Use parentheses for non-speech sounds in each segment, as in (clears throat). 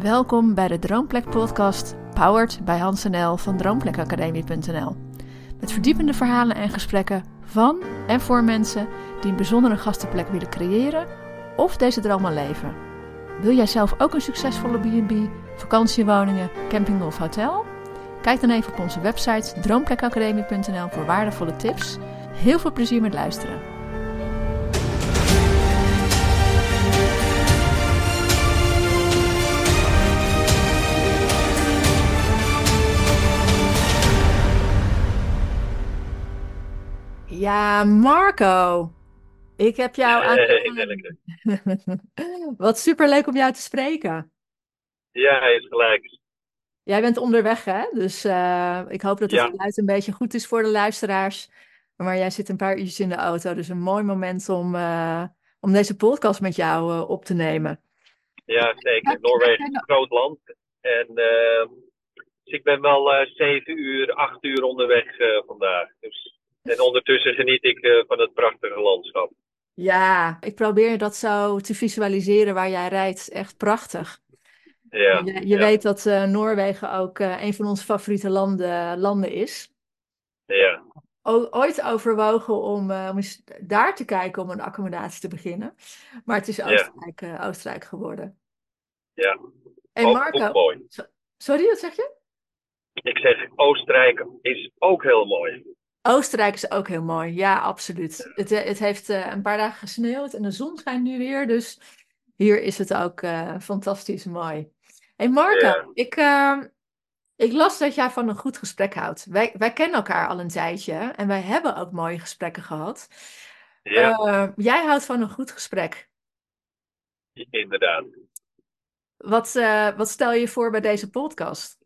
Welkom bij de Droomplek podcast, powered bij Hans NL van droomplekacademie.nl. Met verdiepende verhalen en gesprekken van en voor mensen die een bijzondere gastenplek willen creëren of deze droom al leven. Wil jij zelf ook een succesvolle B&B, vakantiewoningen, camping of hotel? Kijk dan even op onze website droomplekacademie.nl voor waardevolle tips. Heel veel plezier met luisteren. Ja, Marco. Ik heb jou aan. Hey, (laughs) Wat superleuk om jou te spreken. Ja, is gelijk. Jij bent onderweg, hè? Dus eh, ik hoop dat het Ja. geluid een beetje goed is voor de luisteraars. Maar jij zit een paar uurtjes in de auto, dus een mooi moment om, eh, om deze podcast met jou eh, op te nemen. Ja, zeker. Noorwegen is een groot land. En eh, dus ik ben wel zeven uur, acht uur onderweg vandaag. Dus, en ondertussen geniet ik eh, van het prachtige landschap. Ja, ik probeer dat zo te visualiseren waar jij rijdt. Echt prachtig. Ja, Je, je ja, weet dat eh, Noorwegen ook eh, een van onze favoriete landen, landen is. ja, o- ooit overwogen om, om eens daar te kijken om een accommodatie te beginnen. Maar het is. Oostenrijk, Oostenrijk geworden. ja. Ook, Marco, mooi. so- sorry, wat zeg je? Ik zeg, Oostenrijk is ook heel mooi. Oostenrijk is ook heel mooi, ja, absoluut. Het, eh, het heeft eh, een paar dagen gesneeuwd en de zon schijnt nu weer, dus hier is het ook eh, fantastisch mooi. Hey Marco, ik, eh, ik las dat jij van een goed gesprek houdt. Wij, wij kennen elkaar al een tijdje en wij hebben ook mooie gesprekken gehad. Ja, Eh, jij houdt van een goed gesprek. inderdaad. Wat, wat stel je voor bij deze podcast?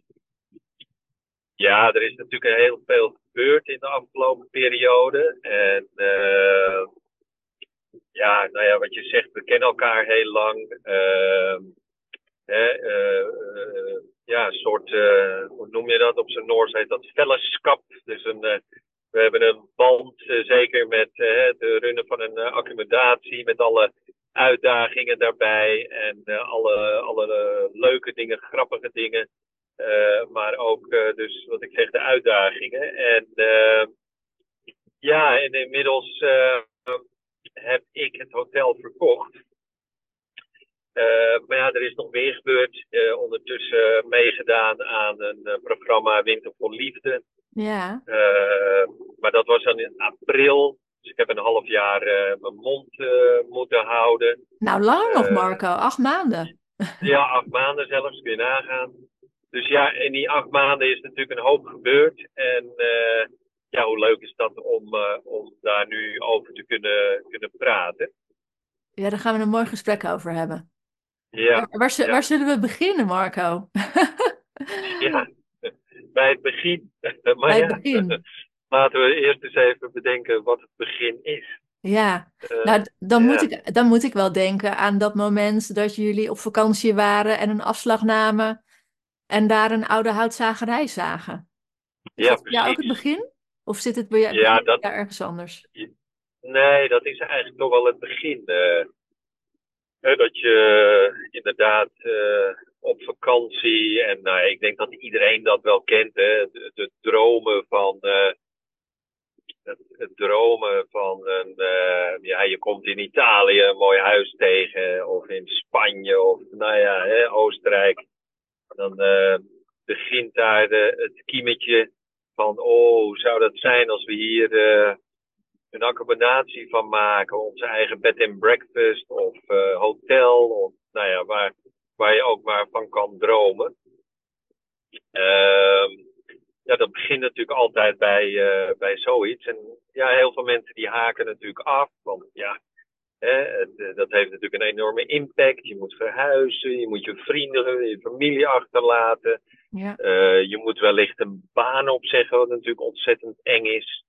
Ja, er is natuurlijk heel veel gebeurd in de afgelopen periode. En eh, ja, nou ja, wat je zegt, we kennen elkaar heel lang. Ehm, hè, eh, eh, ja, een soort, eh, hoe noem je dat? Op zijn Noors heet dat fellowschap. Dus een, we hebben een band, zeker met het runnen van een accommodatie, met alle uitdagingen daarbij en alle, alle leuke dingen, grappige dingen. Eh, maar ook, eh, dus wat ik zeg, de uitdagingen. En eh, ja, en inmiddels heb ik het hotel verkocht. Maar ja, er is nog meer gebeurd. Ondertussen meegedaan aan een programma Winter voor Liefde. Ja, maar dat was dan in april. Dus ik heb een half jaar mijn mond moeten houden. nou lang nog Marco, acht maanden. Ja, acht maanden zelfs, kun je nagaan. Dus ja, in die acht maanden is natuurlijk een hoop gebeurd. En eh, ja, hoe leuk is dat om, eh, om daar nu over te kunnen, kunnen praten. Ja, daar gaan we een mooi gesprek over hebben. Ja, Waar, waar, zu- ja. waar zullen we beginnen, Marco? (laughs) ja. bij het begin. (laughs) maar Bij het ja, begin. (laughs) laten we eerst eens even bedenken wat het begin is. Ja, Eh, nou, dan moet ik, dan moet ik wel denken aan dat moment dat jullie op vakantie waren en een afslag namen en daar een oude houtzagerij zagen. Is ja, dat ook het begin? Of zit het bij jou, Ja, dat- ergens anders? Nee, dat is eigenlijk toch wel het begin. eh. Dat je inderdaad eh, op vakantie, en nou, ik denk dat iedereen dat wel kent, hè, de, de dromen van. eh, het, het dromen van een. eh, ja, je komt in Italië een mooi huis tegen, of in Spanje, of nou ja, hè, Oostenrijk. Dan eh, begint daar het kiemetje van: oh, zou dat zijn als we hier. eh, een accommodatie van maken, onze eigen bed and breakfast of eh, hotel, of nou ja, waar, waar je ook maar van kan dromen. Ehm, ja, dat begint natuurlijk altijd bij, bij zoiets. En ja, heel veel mensen die haken natuurlijk af, want ja, hè, het, eh, dat heeft natuurlijk een enorme impact. Je moet verhuizen, je moet je vrienden, je familie achterlaten. Ja, Eh, je moet wellicht een baan opzeggen, wat natuurlijk ontzettend eng is.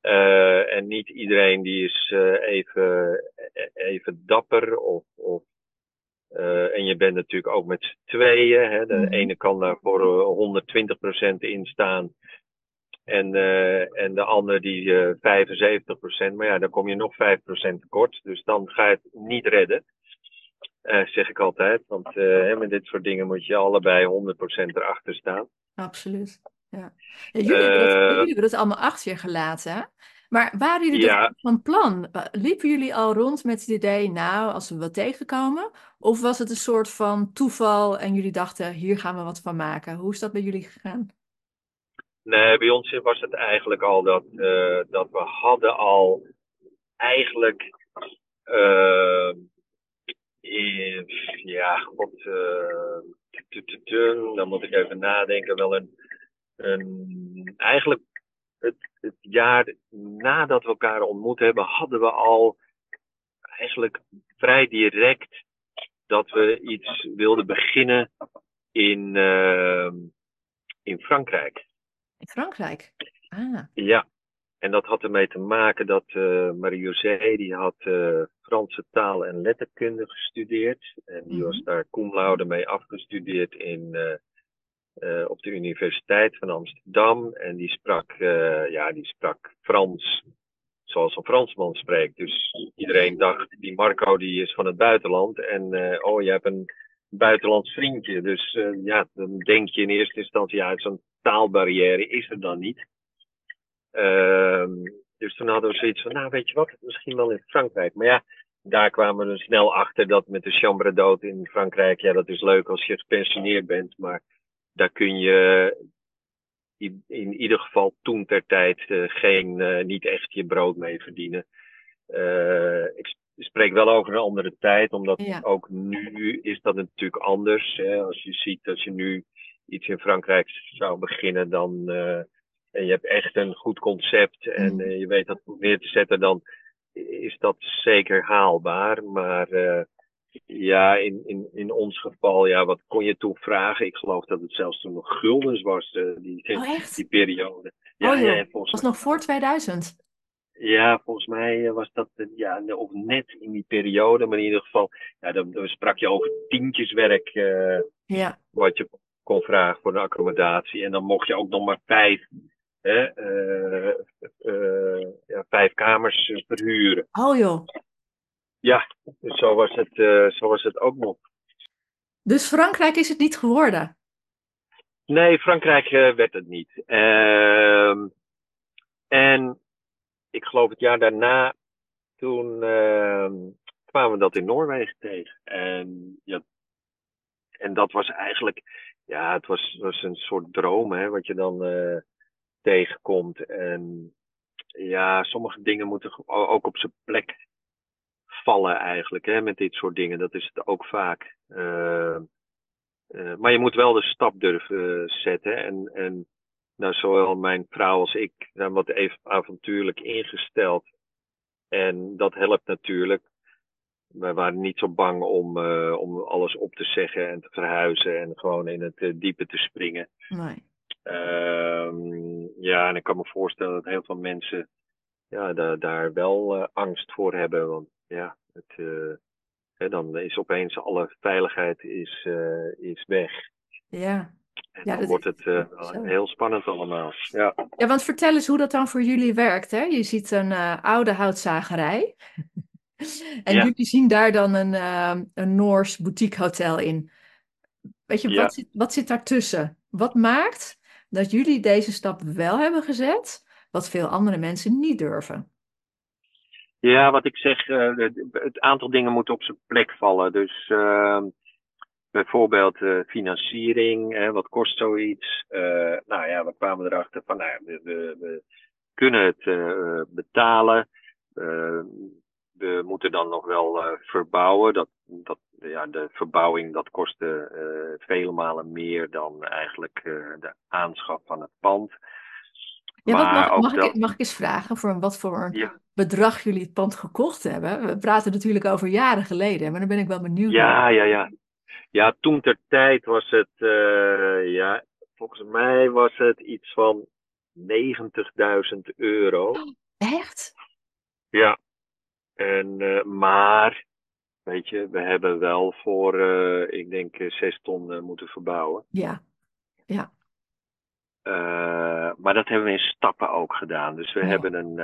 Eh, en niet iedereen die is even, even dapper. Of, of, en je bent natuurlijk ook met z'n tweeën. Hè. De Mhm. ene kan daar voor eh, 120% in staan. En, eh, en de ander die eh 75%. Maar ja, dan kom je nog 5% tekort. Dus dan ga je het niet redden. Uh, zeg ik altijd. Want met dit soort dingen moet je allebei 100% erachter staan. Absoluut. Ja. ja jullie, hebben het allemaal achter je gelaten. Maar waren jullie ja. van plan? Liepen jullie al rond met het idee, nou, als we wat tegenkomen? Of was het een soort van toeval en jullie dachten, hier gaan we wat van maken? Hoe is dat bij jullie gegaan? Nee, bij ons was het eigenlijk al dat, uh, dat we hadden al eigenlijk, uh, in, ja, god, uh, dan moet ik even nadenken, wel een, eigenlijk het, het jaar nadat we elkaar ontmoet hebben, hadden we al eigenlijk vrij direct dat we iets wilden beginnen in, uh, in Frankrijk. In Frankrijk? Ah. Ja, en dat had ermee te maken dat uh, Marie-José, die had uh, Franse taal en letterkunde gestudeerd. En die mm -hmm. was daar cum laude mee afgestudeerd in, uh, uh, op de Universiteit van Amsterdam. En die sprak, ja, die sprak Frans zoals een Fransman spreekt. Dus iedereen dacht, die Marco die is van het buitenland. En oh, je hebt een buitenlands vriendje. Dus ja, dan denk je in eerste instantie, ja, zo'n taalbarrière is er dan niet. Ehm, dus toen hadden we zoiets van, nou weet je wat, misschien wel in Frankrijk. Maar ja, daar kwamen we snel achter dat met de chambre d'hôte in Frankrijk, ja, dat is leuk als je gepensioneerd bent, maar daar kun je in, ieder geval toen ter tijd uh, geen, uh, niet echt je brood mee verdienen. Uh, ik spreek wel over een andere tijd, omdat ja. ook nu is dat natuurlijk anders. Hè. Als je ziet dat je nu iets in Frankrijk zou beginnen, dan en je hebt echt een goed concept en mm. je weet dat neer te zetten, dan is dat zeker haalbaar. Maar ja, in, in, in ons geval, ja, wat kon je toen vragen? Ik geloof dat het zelfs toen nog guldens was, uh, die, oh, die periode. Ja, oh, ja, was nog voor 2000? Ja, volgens mij was dat ja, of net in die periode, maar in ieder geval, ja, dan, dan sprak je over tientjeswerk, uh, ja. wat je kon vragen voor een accommodatie. En dan mocht je ook nog maar vijf, hè, uh, ja, vijf kamers verhuren. Oh joh. Ja, dus zo was het, zo was het ook nog. Dus Frankrijk is het niet geworden? Nee, Frankrijk werd het niet. Uh, en ik geloof het jaar daarna, toen ehm, kwamen we dat in Noorwegen tegen. En, ja, en dat was eigenlijk, ja, het was, was een soort droom, hè, wat je dan eh, tegenkomt. En ja, sommige dingen moeten ook op zijn plek vallen eigenlijk hè, met dit soort dingen. Dat is het ook vaak. Uh, uh, maar je moet wel de stap durven zetten. En, en nou, zowel mijn vrouw als ik zijn wat even avontuurlijk ingesteld. En dat helpt natuurlijk. Wij waren niet zo bang om, uh, om alles op te zeggen en te verhuizen en gewoon in het diepe te springen. Nee. ja, en ik kan me voorstellen dat heel veel mensen ja, daar, daar wel angst voor hebben. Want ja, het, hè, dan is opeens alle veiligheid is, is weg. Ja. En ja, dan wordt het uh, heel spannend allemaal. Ja. ja, want vertel eens hoe dat dan voor jullie werkt. Hè? Je ziet een oude houtzagerij. (laughs) en ja. jullie zien daar dan een, een Noors boutiquehotel in. Weet je, ja. wat, zit, wat zit daartussen? Wat maakt dat jullie deze stap wel hebben gezet, wat veel andere mensen niet durven? Ja, wat ik zeg, uh, het aantal dingen moet op zijn plek vallen. Dus uh, bijvoorbeeld uh, financiering, wat kost zoiets? nou ja, we kwamen erachter van, nou we, we, we kunnen het betalen. we moeten dan nog wel verbouwen. Dat, dat, ja, de verbouwing dat kostte vele malen meer dan eigenlijk de aanschaf van het pand. Ja, mag, mag, ik, mag ik eens vragen voor wat voor ja. bedrag jullie het pand gekocht hebben? We praten natuurlijk over jaren geleden, maar dan ben ik wel benieuwd. Ja, ja, ja. Ja, toen ter tijd was het, uh, ja, volgens mij was het iets van 90.000 euro. Oh, echt? Ja. En, uh, maar, weet je, we hebben wel voor, uh, ik denk, 6 ton moeten verbouwen. Ja, ja. Maar dat hebben we in stappen ook gedaan. Dus we hebben een.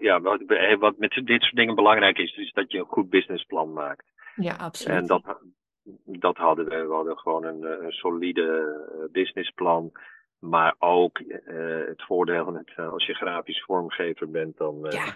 Ja, wat, wat, met dit soort dingen belangrijk is, is dat je een goed businessplan maakt. Ja, absoluut. En dat, dat hadden we. We hadden gewoon een, een solide businessplan. Maar ook het voordeel, het, als je grafisch vormgever bent, dan, ja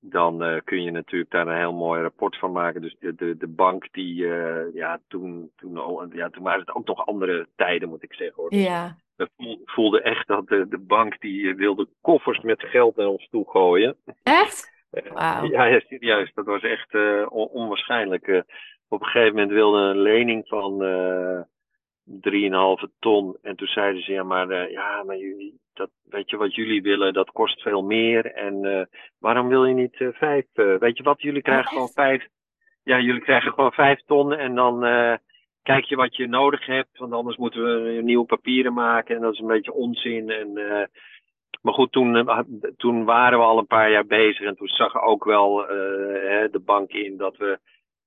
dan kun je natuurlijk daar een heel mooi rapport van maken. Dus de, de, de bank die, ja, toen, toen, ja, toen waren het ook nog andere tijden, moet ik zeggen. Hoor. Ja. We voelden echt dat de, de bank die eh, wilde koffers met geld naar ons toe gooien. Echt? Wow. Ja, ja, serieus. Dat was echt on onwaarschijnlijk. Op een gegeven moment wilde een lening van 3,5 ton. En toen zeiden ze, ja, maar, ja, maar jullie, dat, weet je wat jullie willen, dat kost veel meer. En uh, waarom wil je niet uh, vijf? Uh, weet je wat, jullie krijgen gewoon vijf. Ja, jullie krijgen gewoon vijf ton en dan kijk je wat je nodig hebt. Want anders moeten we nieuwe papieren maken en dat is een beetje onzin. En, maar goed, toen, toen waren we al een paar jaar bezig en toen zag ook wel de bank in dat we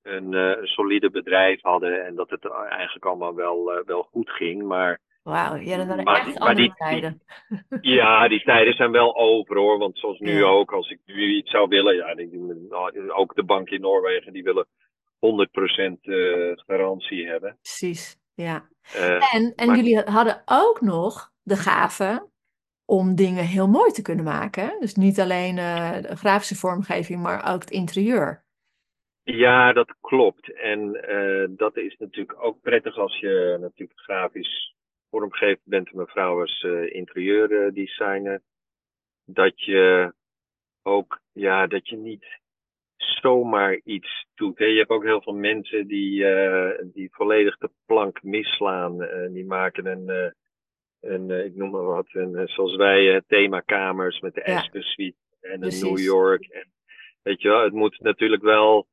een, een solide bedrijf hadden en dat het eigenlijk allemaal wel, wel goed ging. Maar Wauw, ja, dat waren maar, echt maar andere die, tijden. ja, die tijden zijn wel over hoor. Want zoals nu ook, als ik nu iets zou willen, ja, nou, ook de bank in Noorwegen, die willen 100% uh, garantie hebben. Precies, ja. En en maar, jullie hadden ook nog de gave om dingen heel mooi te kunnen maken. Dus niet alleen de grafische vormgeving, maar ook het interieur. Ja, dat klopt. En uh, dat is natuurlijk ook prettig als je natuurlijk grafisch vormgever bent, mevrouw als uh, interieurdesigner, dat je ook, ja, dat je niet zomaar iets doet. Hè. Je hebt ook heel veel mensen die, uh, die volledig de plank misslaan. Uh, die maken een, een ik noem maar wat, een, zoals wij themakamers met de ja. Aspen Suite en een New York. En, weet je wel, het moet natuurlijk wel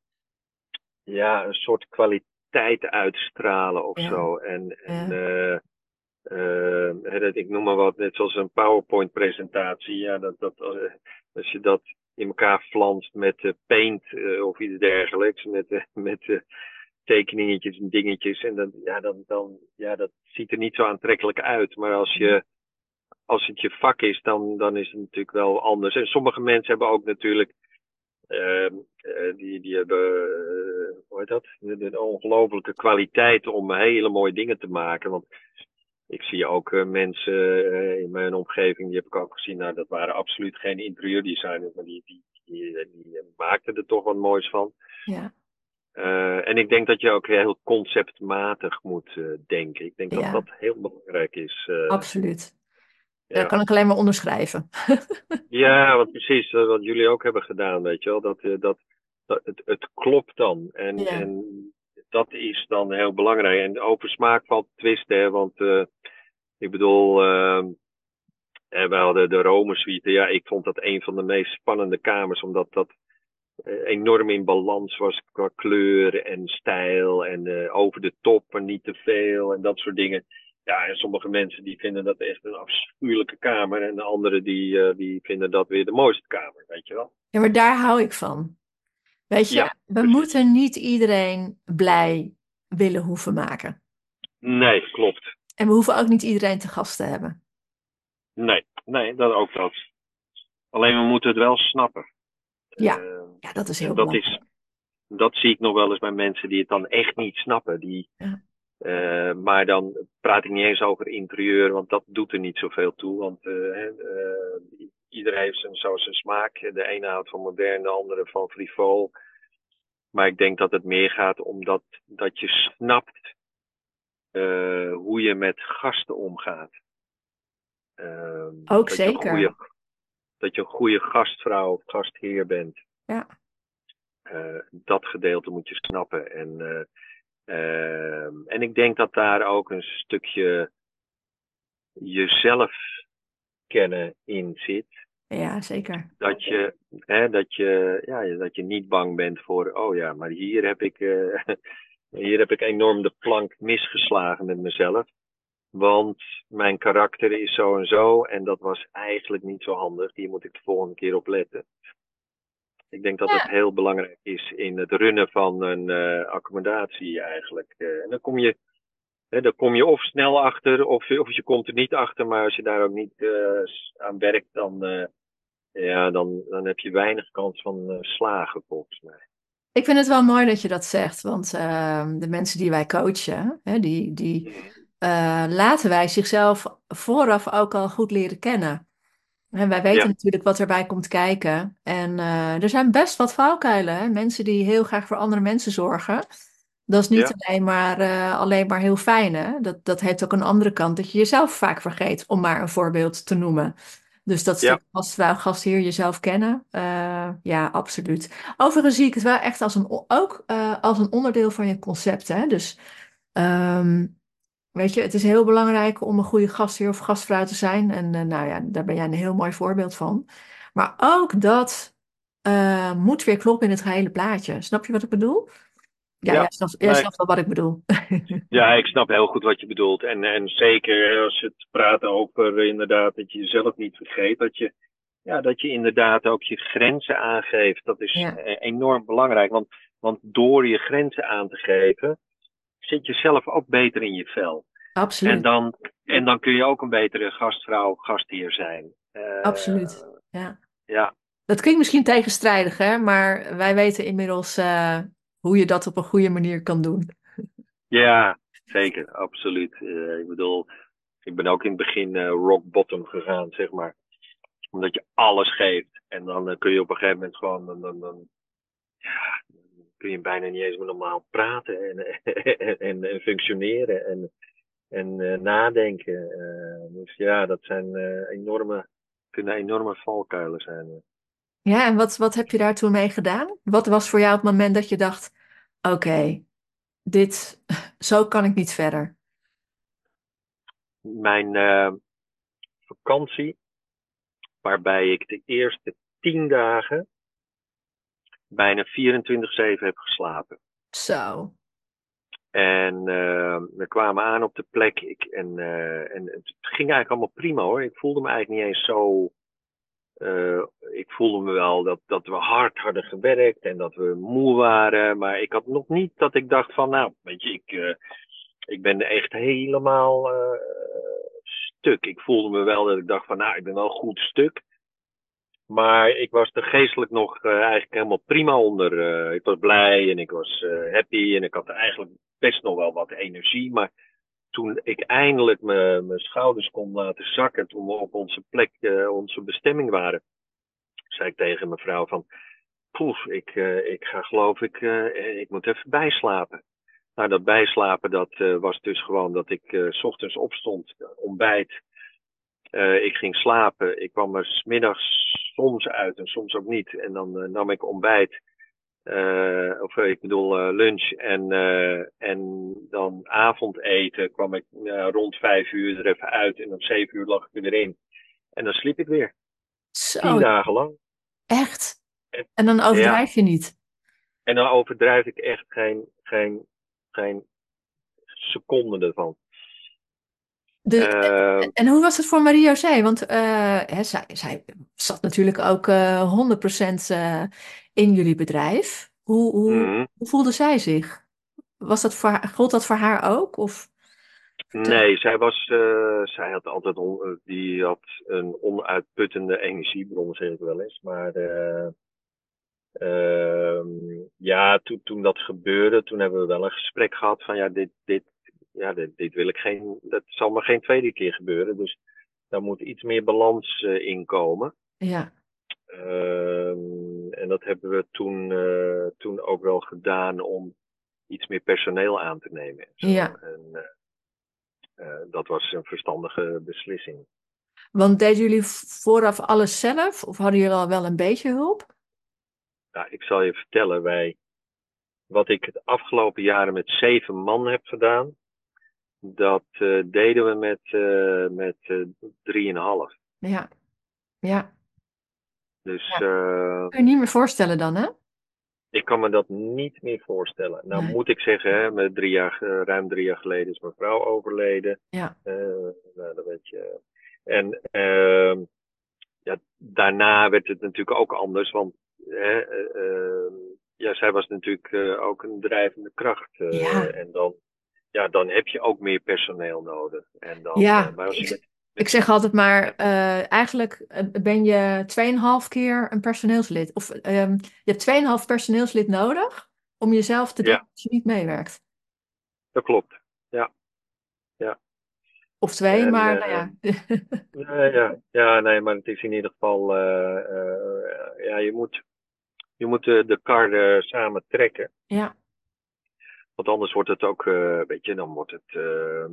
ja, een soort kwaliteit uitstralen of ja. zo. En, en ja. Uh, dat, ik noem maar wat, net zoals een PowerPoint-presentatie. Ja, dat, dat, uh, als je dat in elkaar flanst met uh, Paint of iets dergelijks, met, (laughs) met tekeningetjes en dingetjes, en dan, ja, dan, dan, ja, dat ziet er niet zo aantrekkelijk uit. Maar als je, als het je vak is, dan, dan is het natuurlijk wel anders. En sommige mensen hebben ook natuurlijk, ehm, die, die hebben, heet dat, de, de ongelofelijke kwaliteit om hele mooie dingen te maken. Want ik zie ook uh, mensen uh, in mijn omgeving, die heb ik ook gezien, nou, dat waren absoluut geen interieurdesigners, maar die, die, die, die, maakten er toch wat moois van. Ja. Uh, en ik denk dat je ook heel conceptmatig moet denken. Ik denk ja. dat dat heel belangrijk is. absoluut. Ja. Dat kan ik alleen maar onderschrijven. (laughs) ja, wat precies, wat jullie ook hebben gedaan, weet je wel. Dat, dat, dat het, het klopt dan. En, ja. en dat is dan heel belangrijk. En over smaak valt twisten, hè, want uh, ik bedoel, uh, en we hadden de Rome suite. Ja, ik vond dat een van de meest spannende kamers, omdat dat uh, enorm in balans was qua kleur en stijl en uh, over de top, maar niet te veel en dat soort dingen. Ja, en sommige mensen die vinden dat echt een afschuwelijke kamer en de anderen die, die vinden dat weer de mooiste kamer, weet je wel. Ja, maar daar hou ik van. Weet je, ja, we moeten niet iedereen blij willen hoeven maken. Nee, klopt. En we hoeven ook niet iedereen te gast te hebben. Nee, nee, dat ook dat. Alleen we moeten het wel snappen. Ja, uh, ja dat is heel dat belangrijk. Is, dat zie ik nog wel eens bij mensen die het dan echt niet snappen. Die, ja. uh, maar dan praat ik niet eens over interieur, want dat doet er niet zoveel toe. Want uh, iedereen heeft zijn, zo zijn smaak. De ene houdt van modern, de andere van frivol. Maar ik denk dat het meer gaat om dat, dat je snapt uh, hoe je met gasten omgaat. Uh, Ook dat zeker. Je goede, dat je een goede gastvrouw of gastheer bent. Ja. Uh, dat gedeelte moet je snappen. En, en ik denk dat daar ook een stukje jezelf kennen in zit. Ja, zeker. Dat je, hè, dat je, ja, dat je niet bang bent voor, oh ja, maar hier heb ik, uh, (laughs) hier heb ik enorm de plank misgeslagen met mezelf. Want mijn karakter is zo en zo en dat was eigenlijk niet zo handig. Hier moet ik de volgende keer op letten. Ik denk dat ja. het heel belangrijk is in het runnen van een uh, accommodatie eigenlijk. Uh, en dan kom je He, dan kom je of snel achter of, of je komt er niet achter. Maar als je daar ook niet uh, aan werkt, dan, uh, ja, dan, dan heb je weinig kans van uh, slagen volgens mij. Ik vind het wel mooi dat je dat zegt, want ehm, de mensen die wij coachen, hè, die, die Mhm. eh, laten wij zichzelf vooraf ook al goed leren kennen. En wij weten Ja, natuurlijk wat erbij komt kijken. En eh, er zijn best wat valkuilen. Hè? Mensen die heel graag voor andere mensen zorgen. Dat is niet ja, alleen maar, eh, alleen maar heel fijn. Hè? Dat, dat heeft ook een andere kant dat je jezelf vaak vergeet, om maar een voorbeeld te noemen. Dus dat ja, stuk gastvrouw, gastheer, jezelf kennen. eh, ja, absoluut. Overigens zie ik het wel echt als een, ook eh, als een onderdeel van je concept. Hè? Dus ehm, Weet je, het is heel belangrijk om een goede gastheer of gastvrouw te zijn. En nou ja, daar ben jij een heel mooi voorbeeld van. Maar ook dat moet weer kloppen in het gehele plaatje. Snap je wat ik bedoel? Ja, jij ja. snapt, jij Nee, snapt wel wat ik bedoel. (laughs) ja, ik snap heel goed wat je bedoelt. En, en zeker als we het praten over eh, inderdaad dat je jezelf niet vergeet, dat je, ja, dat je inderdaad ook je grenzen aangeeft. Dat is Ja, eh, enorm belangrijk. Want, want door je grenzen aan te geven, zit je zelf ook beter in je vel. En absoluut. dan, en dan kun je ook een betere gastvrouw, gastheer zijn. Absoluut. Eh, Ja. ja, Dat klinkt misschien tegenstrijdig, hè? Maar wij weten inmiddels hoe je dat op een goede manier kan doen. ja, zeker, absoluut. Eh, ik bedoel, ik ben ook in het begin eh, rock bottom gegaan, zeg maar. Omdat je alles geeft. En dan eh, kun je op een gegeven moment gewoon, dan, dan, ja, kun je bijna niet eens meer normaal praten en, en, (laughs) en, en functioneren en, en nadenken. Dus ja, dat zijn enorme, kunnen enorme valkuilen zijn. Ja, en wat, wat heb je daar toen mee gedaan? Wat was voor jou het moment dat je dacht: oké, dit, (laughs) zo kan ik niet verder? Mijn eh, vakantie, waarbij ik de eerste tien dagen bijna 24-7 heb geslapen. Zo. En uh, we kwamen aan op de plek. Ik, en, uh, en het ging eigenlijk allemaal prima hoor. Ik voelde me eigenlijk niet eens zo. Uh, ik voelde me wel dat, dat we hard hadden gewerkt en dat we moe waren. Maar ik had nog niet dat ik dacht van, nou, weet je, ik, uh, ik ben echt helemaal uh, stuk. Ik voelde me wel dat ik dacht van, nou, ik ben wel goed stuk. Maar ik was er geestelijk nog eigenlijk helemaal prima onder. Ik was blij en ik was happy en ik had eigenlijk best nog wel wat energie. Maar toen ik eindelijk mijn schouders kon laten zakken, toen we op onze plek, onze bestemming waren, zei ik tegen mijn vrouw van, poef, ik, ik ga geloof ik, ik moet even bijslapen. Nou, dat bijslapen, dat was dus gewoon dat ik s ochtends opstond, ontbijt, ik ging slapen. Ik kwam er smiddags soms uit en soms ook niet. En dan nam ik ontbijt. Uh, of ik bedoel lunch. En, en dan avondeten kwam ik rond vijf uur er even uit. En om zeven uur lag ik er weer in. En dan sliep ik weer. Zo, Tien dagen lang. echt? En, En dan overdrijf je niet. en dan overdrijf ik echt geen, geen, geen seconde ervan. Eh, en, en hoe was het voor Marie-José? Want eh, hè, zij, zij zat natuurlijk ook eh 100% eh, in jullie bedrijf. Hoe, hoe, mhm. hoe voelde zij zich? Was dat voor haar, gold dat voor haar ook? Of, Nee, zij, was, zij had altijd on, die had een onuitputtende energiebron, zeg ik wel eens. Maar uh, ja, toen, toen dat gebeurde, toen hebben we wel een gesprek gehad van ja, dit, dit, ja, dit, dit wil ik geen, dat zal maar geen tweede keer gebeuren. Dus daar moet iets meer balans uh, in komen. Ja. Uh, en dat hebben we toen, uh, toen ook wel gedaan om iets meer personeel aan te nemen. Zo. Ja. En, uh, dat was een verstandige beslissing. Want deden jullie vooraf alles zelf of hadden jullie al wel een beetje hulp? Nou, ik zal je vertellen, wij, wat ik de afgelopen jaren met zeven man heb gedaan, dat uh, deden we met, uh, met uh, drieënhalf. Ja, ja. Dus ja. uh, Kun je niet meer voorstellen dan, hè? ik kan me dat niet meer voorstellen. Nou Nee. moet ik zeggen, hè, met drie jaar, ruim drie jaar geleden is mijn vrouw overleden. Ja. Nou, dat weet je. En uh, ja, daarna werd het natuurlijk ook anders, want hè, uh, ja, zij was natuurlijk ook een drijvende kracht. Ja. En dan, ja, dan heb je ook meer personeel nodig. En dan, Ja, maar als je ik- met, Ik zeg altijd maar, uh, eigenlijk ben je 2,5 keer een personeelslid. Of um, je hebt 2,5 personeelslid nodig om jezelf te doen ja. als je niet meewerkt. Dat klopt, ja. ja. Of twee, en, maar uh, nou ja. ja. ja. Ja, nee, maar het is in ieder geval, ja, je moet, je moet de, de kar samen trekken. Ja. Want anders wordt het ook, weet je, dan wordt het ehm,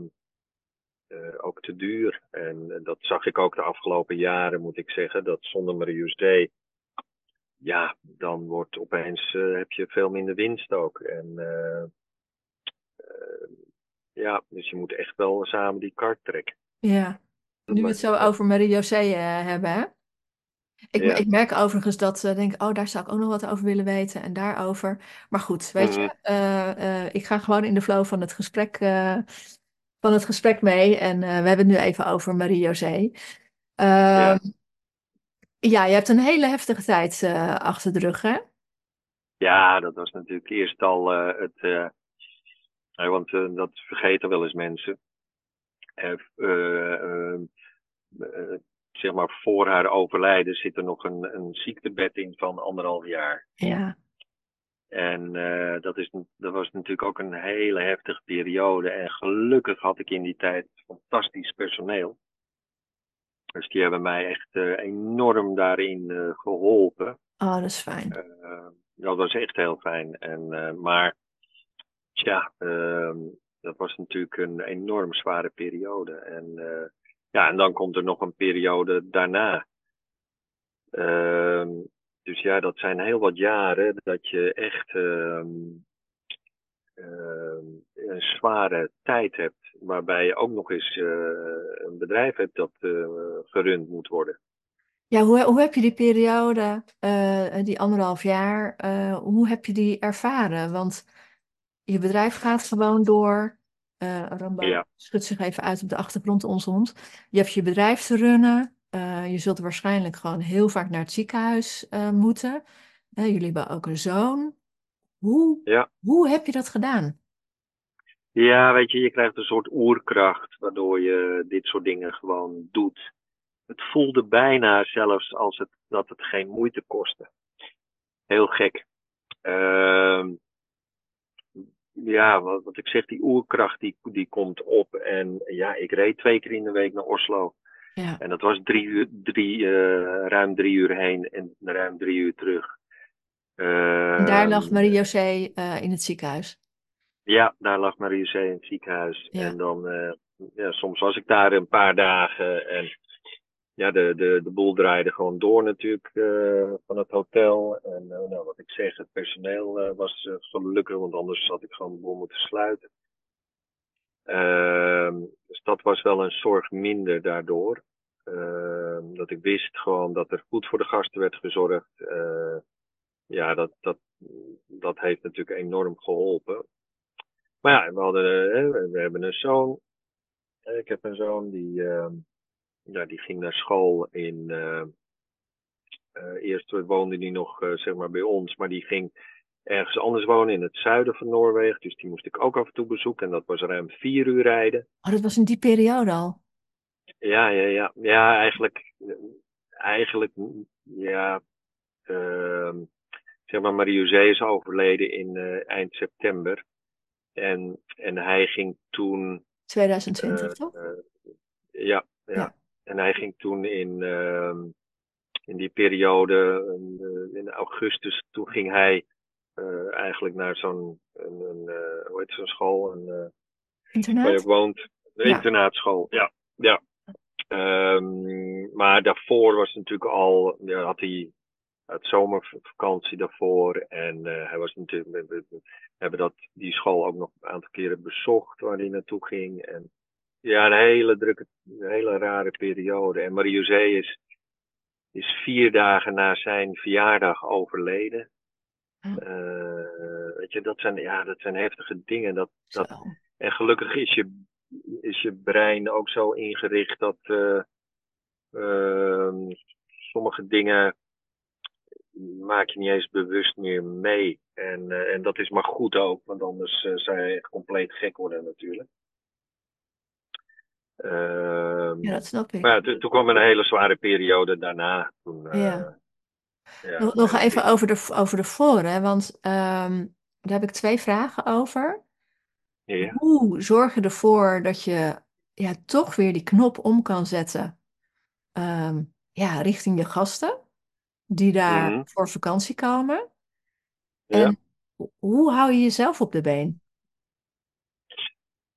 ook te duur. En dat zag ik ook de afgelopen jaren, moet ik zeggen, dat zonder Marie ja, dan wordt opeens, heb je veel minder winst ook. En ja, dus je moet echt wel samen die kaart trekken. Ja, nu we het zo over Marie-José hebben, hè? Ik, ik, merk overigens dat ze denken, oh, daar zou ik ook nog wat over willen weten en daarover. Maar goed, weet je, uh, ik ga gewoon in de flow van het gesprek, van het gesprek mee. En we hebben het nu even over Marie-José. Ja. Ehm, ja, je hebt een hele heftige tijd achter de rug, hè? Ja, dat was natuurlijk eerst al het want dat vergeten wel eens mensen. Zeg maar, voor haar overlijden zit er nog een, een ziektebed in van anderhalf jaar. Ja. En dat, is, dat was natuurlijk ook een hele heftige periode. En gelukkig had ik in die tijd fantastisch personeel. Dus die hebben mij echt enorm daarin geholpen. Oh, dat is fijn. dat was echt heel fijn. En, maar ja, uh, dat was natuurlijk een enorm zware periode. En, ja, en dan komt er nog een periode daarna. Uh, dus ja, dat zijn heel wat jaren dat je echt ehm, ehm, een zware tijd hebt. Waarbij je ook nog eens uh, een bedrijf hebt dat uh, gerund moet worden. Ja, hoe, hoe heb je die periode, die anderhalf jaar, hoe heb je die ervaren? Want je bedrijf gaat gewoon door. Uh, Rambo ja. schudt zich even uit op de achtergrond ons hond. Je hebt je bedrijf te runnen. Uh, je zult waarschijnlijk gewoon heel vaak naar het ziekenhuis uh, moeten. jullie hebben ook een zoon. Hoe, ja. hoe heb je dat gedaan? Ja, weet je, je krijgt een soort oerkracht waardoor je dit soort dingen gewoon doet. Het voelde bijna zelfs als het, dat het geen moeite kostte. Heel gek. Uh, ja, wat, wat ik zeg, die oerkracht die, die komt op. En ja, ik reed twee keer in de week naar Oslo. Ja. En dat was drie uur, drie, uh, ruim drie uur heen en ruim drie uur terug. Uh, daar lag Marie-José uh, in het ziekenhuis? Ja, daar lag Marie-José in het ziekenhuis. Ja. En dan, ja, soms was ik daar een paar dagen en ja, de, de, de boel draaide gewoon door natuurlijk uh, van het hotel. En uh, nou, wat ik zeg, het personeel uh, was gelukkig, want anders had ik gewoon de boel moeten sluiten. Ehm, dus dat was wel een zorg minder daardoor. Ehm, dat ik wist gewoon dat er goed voor de gasten werd gezorgd. ja, dat, dat, dat heeft natuurlijk enorm geholpen. Maar ja, we, hadden, we hebben een zoon. Ik heb een zoon die ehm, ja, die ging naar school in. Uh, uh, eerst woonde hij nog uh, zeg maar bij ons, maar die ging ergens anders wonen in het zuiden van Noorwegen. Dus die moest ik ook af en toe bezoeken. En dat was ruim vier uur rijden. Oh, dat was in die periode al? Ja, ja, ja. Ja, eigenlijk. Eigenlijk, ja. Uh, zeg maar, Marie-José is overleden in eind september. En, en hij ging toen. 2020, toch? ja, ja. ja. En hij ging toen in, uh, in die periode, in, in, augustus, toen ging hij uh, eigenlijk naar zo'n, een, een, uh, hoe heet zo'n school? Een, Internaat? Waar je woont. Een ja. internaatschool, ja. ja. Um, maar daarvoor was het natuurlijk al, ja, had hij het zomervakantie daarvoor. En hij was natuurlijk, we, hebben dat, die school ook nog een aantal keren bezocht waar hij naartoe ging. En ja, een hele drukke, een hele rare periode. En Marie-José is, is vier dagen na zijn verjaardag overleden. Uh, weet je, dat zijn, ja, dat zijn heftige dingen. Dat, dat, en gelukkig is je, is je brein ook zo ingericht dat uh, uh, sommige dingen maak je niet eens bewust meer mee. En, en dat is maar goed ook, want anders zou je echt compleet gek worden natuurlijk. Ehm, Ja, dat snap ik. maar toen, toen kwam een hele zware periode daarna. Toen, eh, Ja. ja, Nog, nog en even over de, over de voren, want ehm, daar heb ik twee vragen over. ja. Hoe zorg je ervoor dat je ja, toch weer die knop om kan zetten ehm, ja, richting je gasten die daar Mhm. voor vakantie komen? En ho- hoe hou je jezelf op de been?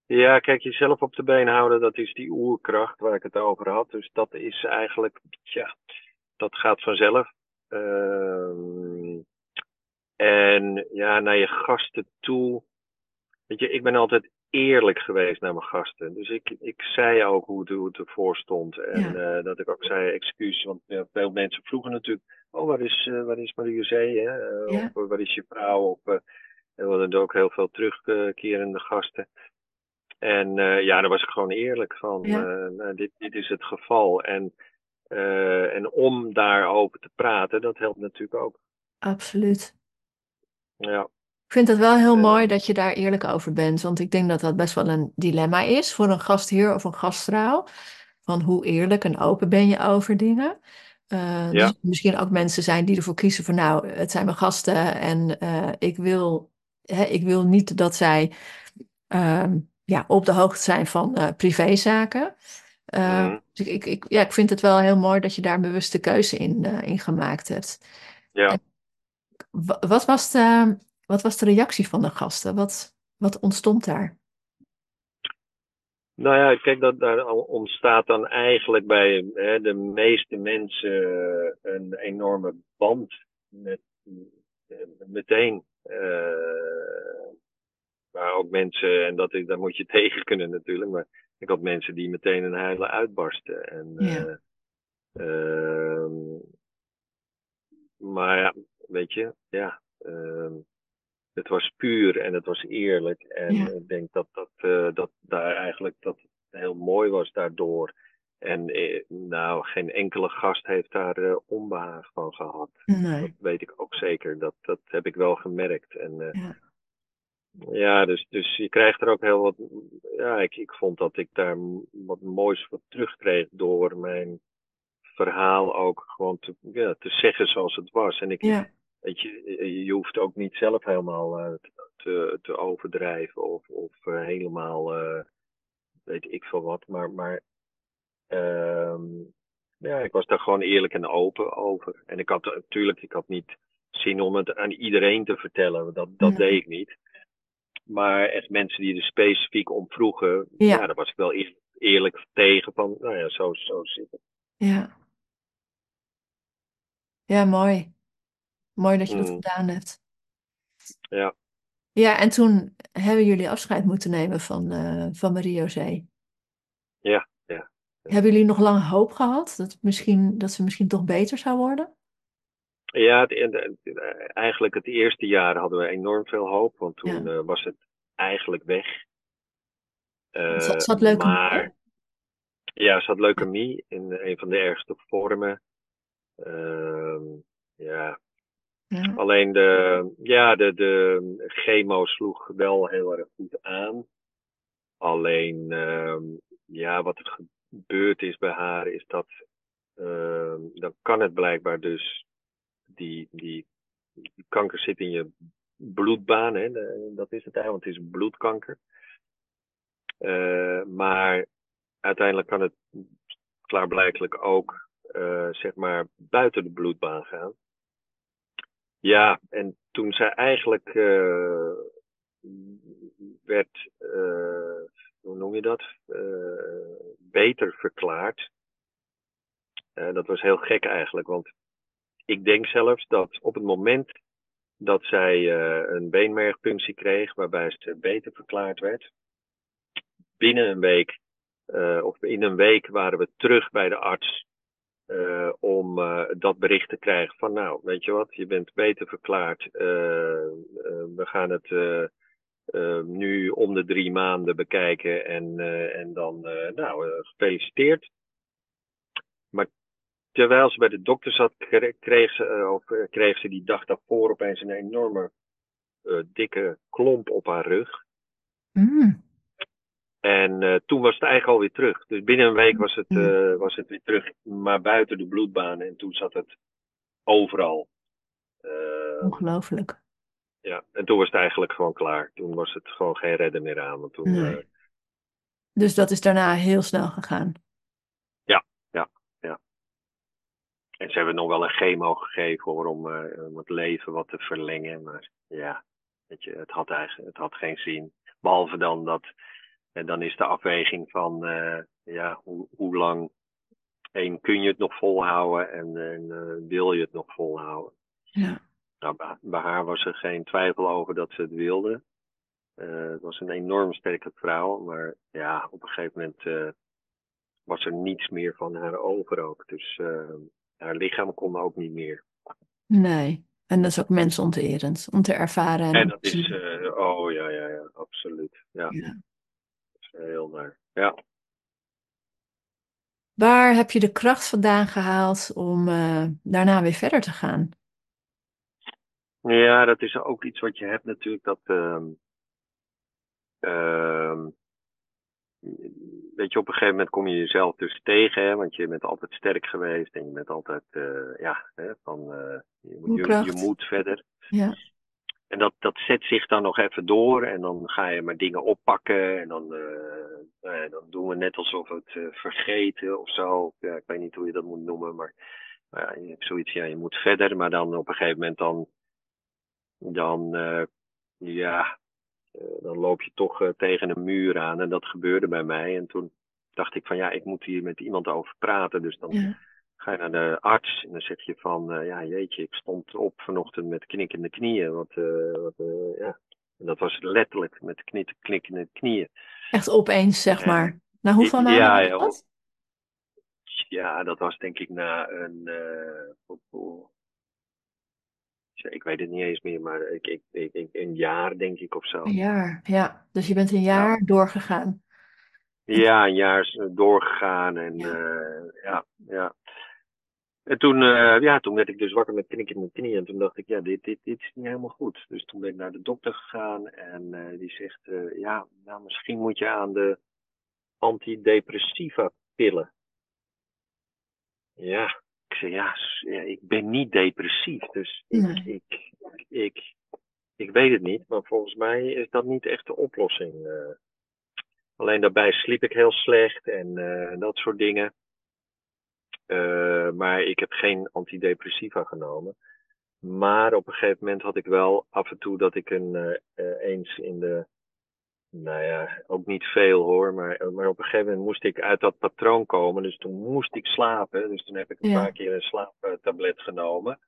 Ja, kijk, jezelf op de been houden, dat is die oerkracht waar ik het over had. Dus dat is eigenlijk, ja, dat gaat vanzelf. Ehm, en ja, naar je gasten toe. Weet je, ik ben altijd eerlijk geweest naar mijn gasten. Dus ik, ik zei ook hoe het, hoe het ervoor stond. En Ja. eh, dat ik ook zei excuus. Want ja, veel mensen vroegen natuurlijk: Oh, waar is, eh, waar is Marie José? Hè? Eh, Ja. Of eh, waar is je vrouw? Of, eh, en we hadden ook heel veel terugkerende gasten. En eh, ja, daar was ik gewoon eerlijk van. Ja. eh, nou, dit, dit is het geval. En, eh, en om daarover te praten, dat helpt natuurlijk ook. Absoluut. Ja, Ik vind het wel heel mooi dat je daar eerlijk over bent, want ik denk dat dat best wel een dilemma is voor een gastheer of een gastvrouw. Van hoe eerlijk en open ben je over dingen. Ja. Dus misschien ook mensen zijn die ervoor kiezen van nou, het zijn mijn gasten en ik wil, hè, ik wil niet dat zij ehm, ja, op de hoogte zijn van eh, privézaken. Eh, Mhm. dus ik, ik, ja, ik vind het wel heel mooi dat je daar een bewuste keuze in, eh, in gemaakt hebt. ja. Wa- Wat was de, wat was de reactie van de gasten? Wat, wat ontstond daar? Nou ja, kijk, dat, daar ontstaat dan eigenlijk bij hè, de meeste mensen een enorme band met meteen. Maar ook mensen, en dat daar moet je (laughs) tegen kunnen natuurlijk, maar ik had mensen die meteen een huilen uitbarsten. En, Ja. eh, ehm, maar ja, weet je, ja. ehm, het was puur en het was eerlijk. En Ja. ik denk dat, dat, eh, dat daar eigenlijk dat het heel mooi was daardoor. En eh, nou, geen enkele gast heeft daar eh, onbehaag van gehad. Dat Nee. weet ik ook zeker. Dat, dat heb ik wel gemerkt. En Ja. Ja, dus, dus je krijgt er ook heel wat. Ja, ik, ik vond dat ik daar wat moois voor terugkreeg door mijn verhaal ook gewoon te, ja, te zeggen zoals het was. En ik, Ja. Weet je, je hoeft ook niet zelf helemaal eh, te, te overdrijven of, of eh, helemaal eh, weet ik veel wat. Maar, maar ehm, ja, ik was daar gewoon eerlijk en open over. En ik had natuurlijk, ik had niet zin om het aan iedereen te vertellen. Dat, dat deed ik niet. Maar echt mensen die er specifiek om vroegen, Ja. ja, daar was ik wel eer- eerlijk tegen van, nou ja, zo, zo zit het. Ja. Ja, mooi. Mooi dat je dat Mm. gedaan hebt. Ja. Ja, en toen hebben jullie afscheid moeten nemen van, eh van Marie-José. Ja, ja. Hebben jullie nog lang hoop gehad dat, misschien, dat ze misschien toch beter zou worden? Ja, en- eigenlijk het eerste jaar hadden we enorm veel hoop, want toen Ja. eh, was het eigenlijk weg. Eh, Ze, ze had leukemie, maar ja, ze had leukemie in een van de ergste vormen. Ehm, ja, Ja. alleen de, ja, de, de chemo sloeg wel heel erg goed aan. Alleen, ehm, ja, wat er gebeurd is bij haar is dat, ehm, dan kan het blijkbaar dus, die, die, kanker zit in je bloedbaan, hè, dat is het eigenlijk, want het is bloedkanker. Eh, maar uiteindelijk kan het klaarblijkelijk ook, eh, zeg maar, buiten de bloedbaan gaan. Ja, en toen zij eigenlijk eh, werd, hoe noem je dat, beter verklaard. Dat was heel gek eigenlijk, want ik denk zelfs dat op het moment dat zij eh, een beenmergpunctie kreeg, waarbij ze beter verklaard werd, binnen een week, eh, of in een week waren we terug bij de arts eh, om dat bericht te krijgen van nou, weet je wat, je bent beter verklaard. we gaan het nu om de drie maanden bekijken en, en dan, nou, gefeliciteerd. Maar terwijl ze bij de dokter zat, kre- kreeg ze, eh, of, eh, kreeg ze die dag daarvoor opeens een enorme eh, dikke klomp op haar rug. Mm. En En toen was het eigenlijk alweer terug. Dus binnen een week was het, Mm. was het weer terug, maar buiten de bloedbaan. En toen zat het overal. Ongelooflijk. ja, en toen was het eigenlijk gewoon klaar. Toen was het gewoon geen redden meer aan. Want toen, Nee. Dus dat is daarna heel snel gegaan. En ze hebben nog wel een chemo gegeven hoor, om, eh, om het leven wat te verlengen. Maar ja, weet je, het, had eigenlijk, het had geen zin. Behalve dan dat, en dan is de afweging van eh, ja, hoe, hoe lang één, kun je het nog volhouden en, en eh, wil je het nog volhouden. Ja. Nou, bij- haar was er geen twijfel over dat ze het wilde. Eh, het was een enorm sterke vrouw, maar ja, op een gegeven moment eh, was er niets meer van haar over ook. Dus eh, haar lichaam kon ook niet meer. Nee. En dat is ook mensonterend om te ervaren. En, dat is, eh, oh ja, ja, ja, absoluut. Ja, Ja. dat is heel naar. Ja. Waar heb je de kracht vandaan gehaald om eh, daarna weer verder te gaan? ja, dat is ook iets wat je hebt natuurlijk, dat ehm, ehm, weet je, op een gegeven moment kom je jezelf dus tegen, hè, want je bent altijd sterk geweest en je bent altijd, eh, ja, hè, van, eh, je, moet- je, je moet verder. Ja. En dat, dat zet zich dan nog even door en dan ga je maar dingen oppakken en dan, eh, nou ja, dan doen we net alsof het vergeten of zo. Ja, ik weet niet hoe je dat moet noemen, maar, maar ja, je hebt zoiets, ja, je moet verder, maar dan op een gegeven moment dan, dan, ja, dan loop je toch eh, tegen een muur aan en dat gebeurde bij mij. En toen dacht ik van ja, ik moet hier met iemand over praten, dus dan Ja. ga je naar de arts en dan zeg je van, eh, ja jeetje, ik stond op vanochtend met knikkende knieën. Wat, eh, wat, eh, ja. En dat was letterlijk met knik, knikkende knieën. Echt opeens, zeg maar. Na hoeveel maanden Ja, ja, dat? Ja, dat was denk ik na een, eh, ik weet het niet eens meer, maar ik, ik, ik, ik- een jaar denk ik of zo. Een jaar, ja. Dus je bent een jaar doorgegaan. Ja, een jaar is doorgegaan en Ja. ja, ja, ja. En toen, eh, ja, toen werd ik dus wakker met knikkende knieën en toen dacht ik, ja, dit, dit, dit is niet helemaal goed. Dus toen ben ik naar de dokter gegaan en eh, die zegt, eh, ja, nou, misschien moet je aan de antidepressiva pillen. Ja, zei, ja, ik ben niet depressief, dus ik, ik, ik, ik weet het niet, maar volgens mij is dat niet echt de oplossing. eh. Alleen daarbij sliep ik heel slecht en eh, dat soort dingen. Eh, maar ik heb geen antidepressiva genomen. Maar op een gegeven moment had ik wel af en toe dat ik een, eens in de, nou ja, ook niet veel hoor, maar, maar op een gegeven moment moest ik uit dat patroon komen. Dus toen moest ik slapen. Dus toen heb ik een Ja. paar keer een slaaptablet genomen.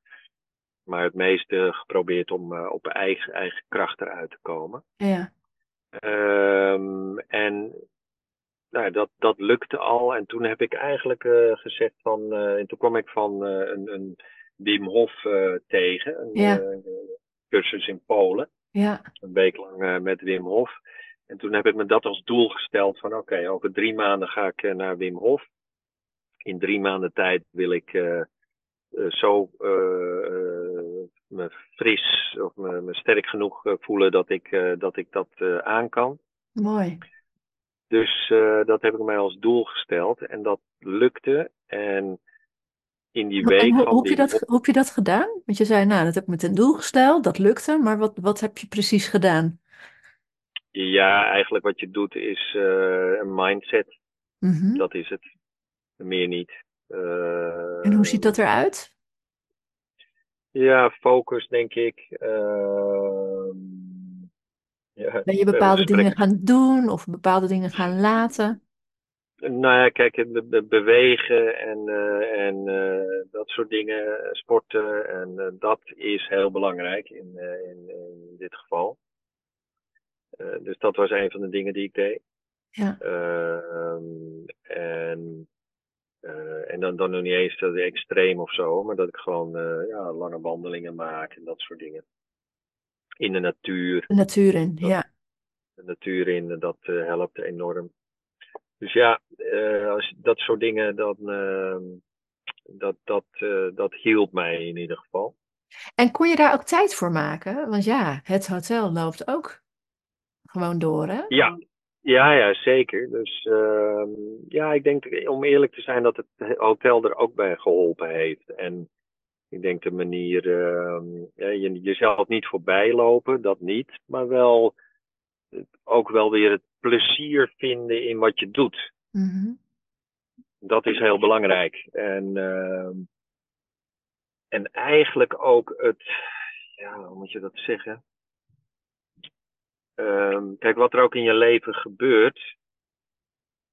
Maar het meeste geprobeerd om eh, op eigen, eigen kracht eruit te komen. Ja. Ehm, en nou, dat, dat lukte al. En toen heb ik eigenlijk eh, gezegd van. eh, en toen kwam ik van een, een Wim Hof tegen. Een Ja. cursus in Polen. Ja. Een week lang met Wim Hof. En toen heb ik me dat als doel gesteld van oké, over drie maanden ga ik eh, naar Wim Hof. In drie maanden tijd wil ik eh, eh, zo me fris of me, me sterk genoeg voelen dat ik, dat, ik dat aan kan. Mooi. Dus dat heb ik mij als doel gesteld en dat lukte. En in die En week hoe, van hoe heb je dat, hoe heb je dat gedaan? Want je zei, nou, dat heb ik met een doel gesteld, dat lukte, maar wat, wat heb je precies gedaan? Ja, eigenlijk wat je doet is eh, een mindset. Mhm. Dat is het. Meer niet. Eh, En hoe ziet dat eruit? Ja, focus denk ik. Ehm, ja, Ben je we bepaalde dingen gaan doen of bepaalde dingen gaan laten? Nou ja, kijk, be- be- bewegen en, eh, en eh, dat soort dingen, eh, sporten, en eh, dat is heel belangrijk in, eh, in, in dit geval. Eh, dus dat was een van de dingen die ik deed. Ja. Ehm, en eh, en dan, dan nog niet eens dat extreem of zo, maar dat ik gewoon eh, ja, lange wandelingen maak en dat soort dingen. In de natuur, De natuur in, Dat- ja. de natuur in, dat helpt enorm. Dus ja, als, dat soort dingen, dan, ehm, dat, dat, dat hielp mij in ieder geval. En kon je daar ook tijd voor maken? Want ja, het hotel loopt ook gewoon door, hè? Ja, Ja, ja, zeker. Dus ehm, ja, ik denk om eerlijk te zijn dat het hotel er ook bij geholpen heeft. En ik denk de manier, uh, je, jezelf niet voorbij lopen, dat niet. Maar wel ook wel weer het plezier vinden in wat je doet. Mhm. Dat is heel belangrijk. En, uh, en eigenlijk ook het, ja, hoe moet je dat zeggen? Uh, kijk, wat er ook in je leven gebeurt,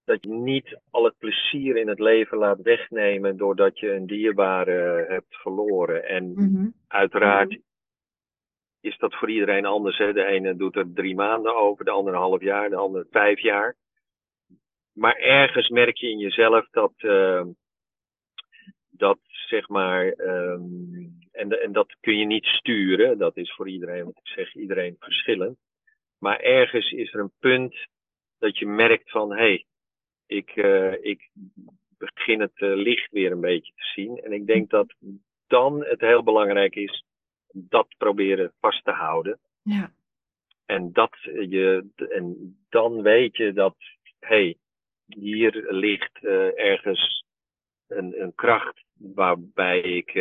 dat je niet al het plezier in het leven laat wegnemen doordat je een dierbare hebt verloren. En Mhm. uiteraard is dat voor iedereen anders. Hè? De ene doet er drie maanden over, de andere een half jaar, de andere vijf jaar. Maar ergens merk je in jezelf dat, uh, dat zeg maar, um, en, en dat kun je niet sturen. Dat is voor iedereen, want ik zeg iedereen verschillend. Maar ergens is er een punt dat je merkt van, hé, hey, ik, uh, ik begin het uh, licht weer een beetje te zien. En ik denk dat dan het heel belangrijk is dat proberen vast te houden. Ja. En, dat je, en dan weet je dat, hé, hey, hier ligt uh, ergens een, een kracht waarbij ik,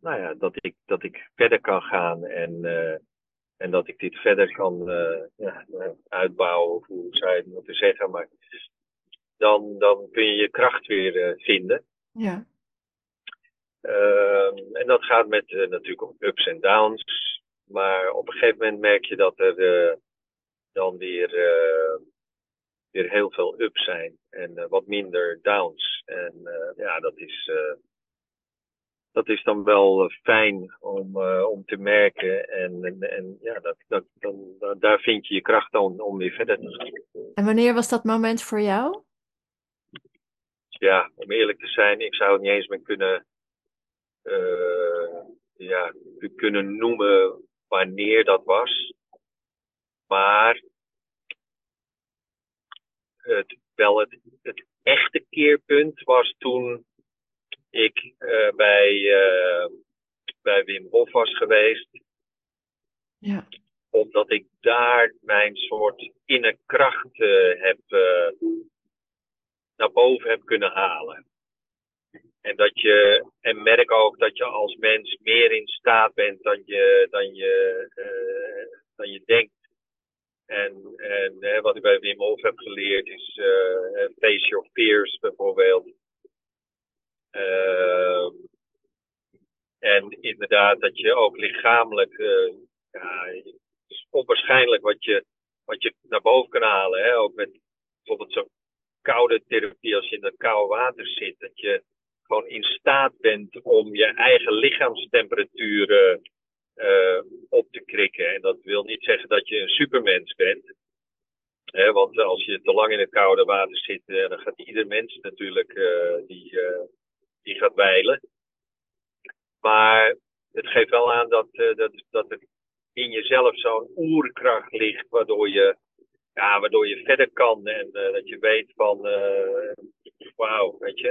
nou ja, dat ik, dat ik verder kan gaan en, en dat ik dit verder kan ja, uitbouwen, of hoe zou je het moeten zeggen, maar dan, dan kun je je kracht weer vinden. Ja. Uh, en dat gaat met natuurlijk om ups en downs. Maar op een gegeven moment merk je dat er dan weer, weer heel veel ups zijn en wat minder downs. En ja, dat is, dat is dan wel fijn om, om te merken. En, en, en ja, dat, dat, dan, daar vind je je kracht om, om weer verder te gaan. En wanneer was dat moment voor jou? Ja, om eerlijk te zijn, ik zou het niet eens meer kunnen uh, ja, kunnen noemen wanneer dat was. Maar het, wel het, het echte keerpunt was toen ik uh, bij, uh, bij Wim Hof was geweest. Ja. Omdat ik daar mijn soort innerkracht heb, naar boven heb kunnen halen. En dat je, en merk ook dat je als mens meer in staat bent dan je, dan je, uh, dan je denkt. En, en hè, wat ik bij Wim Hof heb geleerd is uh, face your fears bijvoorbeeld. Uh, en inderdaad dat je ook lichamelijk, ja, het is onwaarschijnlijk wat je, wat je naar boven kan halen. Hè? Ook met bijvoorbeeld zo'n koude therapie als je in dat koude water zit. Dat je gewoon in staat bent om je eigen lichaamstemperatuur uh, op te krikken. En dat wil niet zeggen dat je een supermens bent. Hè, want als je te lang in het koude water zit, uh, dan gaat ieder mens natuurlijk die, die gaat wijlen. Maar het geeft wel aan dat, dat, dat er in jezelf zo'n oerkracht ligt, waardoor je, ja, waardoor je verder kan. En dat je weet van, wauw, weet je,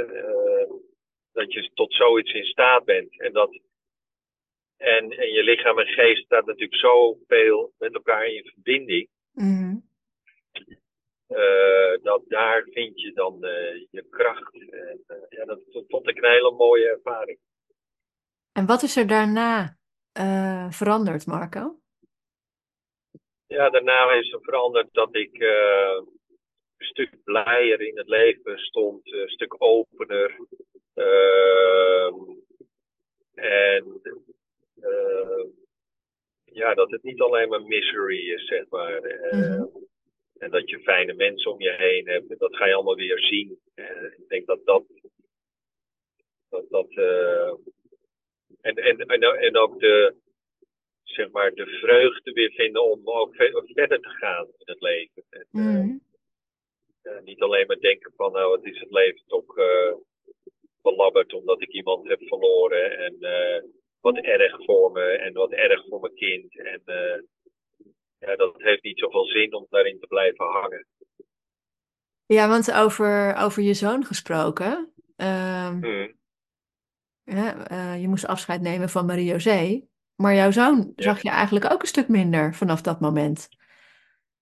dat je tot zoiets in staat bent. En, dat, en, en je lichaam en geest staat natuurlijk zoveel met elkaar in verbinding. Mm. Dat daar vind je dan uh, je kracht. En, uh, ja, dat, dat, vond ik een hele mooie ervaring. En wat is er daarna veranderd, Marco? Ja, daarna is er veranderd dat ik een stuk blijer in het leven stond, een stuk opener. Uh, en ja, dat het niet alleen maar misery is, zeg maar. Mm-hmm. En dat je fijne mensen om je heen hebt. Dat ga je allemaal weer zien. ik denk dat dat. dat, dat en, en, en, en ook de, zeg maar, de vreugde weer vinden om ook verder te gaan in het leven. En, mm-hmm. niet alleen maar denken van, nou, het is het leven toch belabberd omdat ik iemand heb verloren. En uh, wat erg voor me en wat erg voor mijn kind. En uh, ja, dat heeft niet zoveel zin om daarin te blijven hangen. Ja, want over, over je zoon gesproken. Um, hmm. ja, uh, je moest afscheid nemen van Marie-José. Maar jouw zoon Ja. zag je eigenlijk ook een stuk minder vanaf dat moment.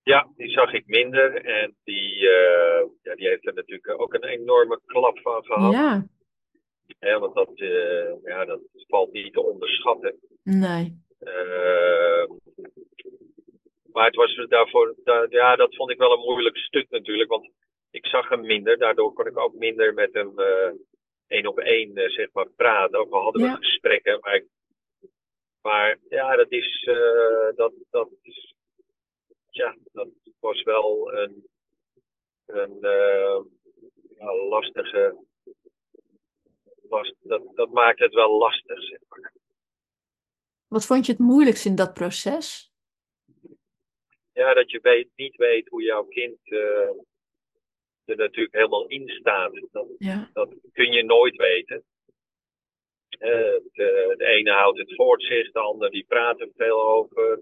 Ja, die zag ik minder. En die, eh, ja, die heeft er natuurlijk ook een enorme klap van gehad. Ja, Hè, want dat, eh, ja, dat valt niet te onderschatten. nee. Maar het was daarvoor, da- ja, dat vond ik wel een moeilijk stuk natuurlijk. Want ik zag hem minder. Daardoor kon ik ook minder met hem eh, één op één eh, zeg maar, praten. Ook al hadden we Ja. gesprekken. Maar, ik- maar ja, dat is, eh, dat, dat is, ja, dat was wel een, een ja, lastige, last, dat, dat maakt het wel lastig, zeg maar. Wat vond je het moeilijkst in dat proces? Ja, dat je weet, niet weet hoe jouw kind eh, er natuurlijk helemaal in staat. Dat, Ja, dat kun je nooit weten. Eh, de, de ene houdt het voor zich, de ander die praat er veel over.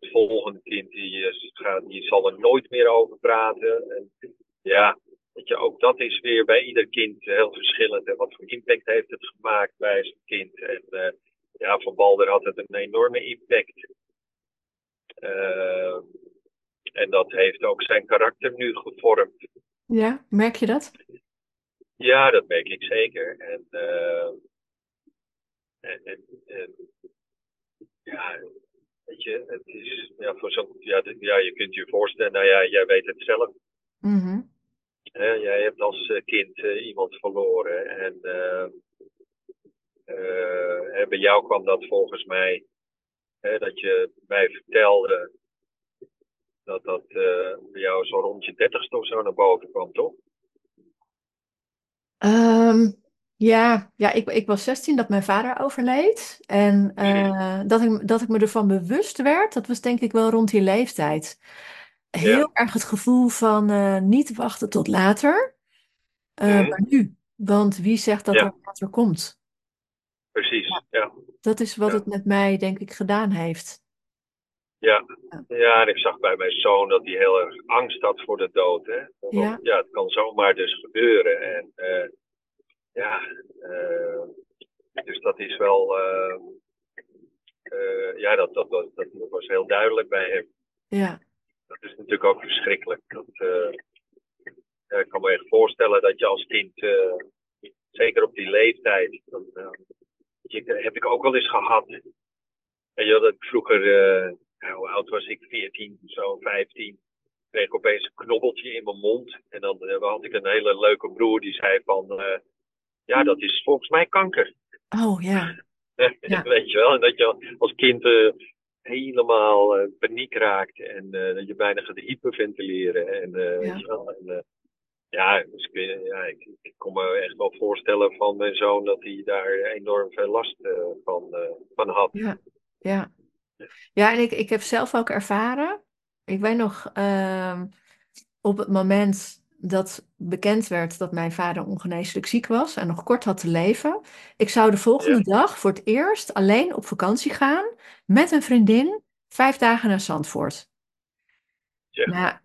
Het volgende kind die, gaat, die zal er nooit meer over praten. En, ja, je, ook dat is weer bij ieder kind heel verschillend. En wat voor impact heeft het gemaakt bij zijn kind? En eh, ja, voor Balder had het een enorme impact. Eh, en dat heeft ook zijn karakter nu gevormd. ja, merk je dat? Ja, dat merk ik zeker. En, eh, en, en, en ja, weet je, het is ja, voor zo'n, ja, ja, je kunt je voorstellen, nou ja, jij weet het zelf. Mhm. Jij hebt als eh, kind eh, iemand verloren. En hè, bij jou kwam dat volgens mij, hè, dat je mij vertelde dat dat eh, bij jou zo rond je dertigste of zo naar boven kwam, toch? Ehm, ja, ja ik, ik was 16 dat mijn vader overleed. En eh, dat ik, dat ik me ervan bewust werd, dat was denk ik wel rond die leeftijd. Heel Ja. erg het gevoel van eh, niet wachten tot later, eh, Mhm. maar nu. Want wie zegt dat Ja. er later komt? Precies, ja. Dat is wat Ja. het met mij, denk ik, gedaan heeft. Ja. Ja. en ik zag bij mijn zoon dat hij heel erg angst had voor de dood. Hè? Want, Ja. het kan zomaar dus gebeuren. En eh, ja, eh, dus dat is wel, eh, ja, dat, dat, dat, dat was heel duidelijk bij hem. Ja, Dat is natuurlijk ook verschrikkelijk. Dat, ik kan me echt voorstellen dat je als kind, zeker op die leeftijd, dan, je, heb ik ook wel eens gehad. Weet je wel, dat ik vroeger, eh, ja, hoe oud was ik? 14, zo 15. Kreeg ik opeens een knobbeltje in mijn mond. En dan eh, had ik een hele leuke broer die zei van, eh, ja, dat is volgens mij kanker. oh ja, (laughs) Ja. Weet je wel, en dat je als kind eh, helemaal eh, paniek raakt en eh, dat je bijna gaat hyperventileren. En, eh, Ja. weet je wel, en, eh, ja, dus ik, ja ik, ik kon me echt wel voorstellen van mijn zoon dat hij daar enorm veel last eh, van, eh, van had. ja, ja. Ja, en ik, ik heb zelf ook ervaren. Ik weet nog, ehm, op het moment dat bekend werd dat mijn vader ongeneeslijk ziek was en nog kort had te leven, ik zou de volgende dag voor het eerst alleen op vakantie gaan met een vriendin, vijf dagen naar Zandvoort. Ja. Nou,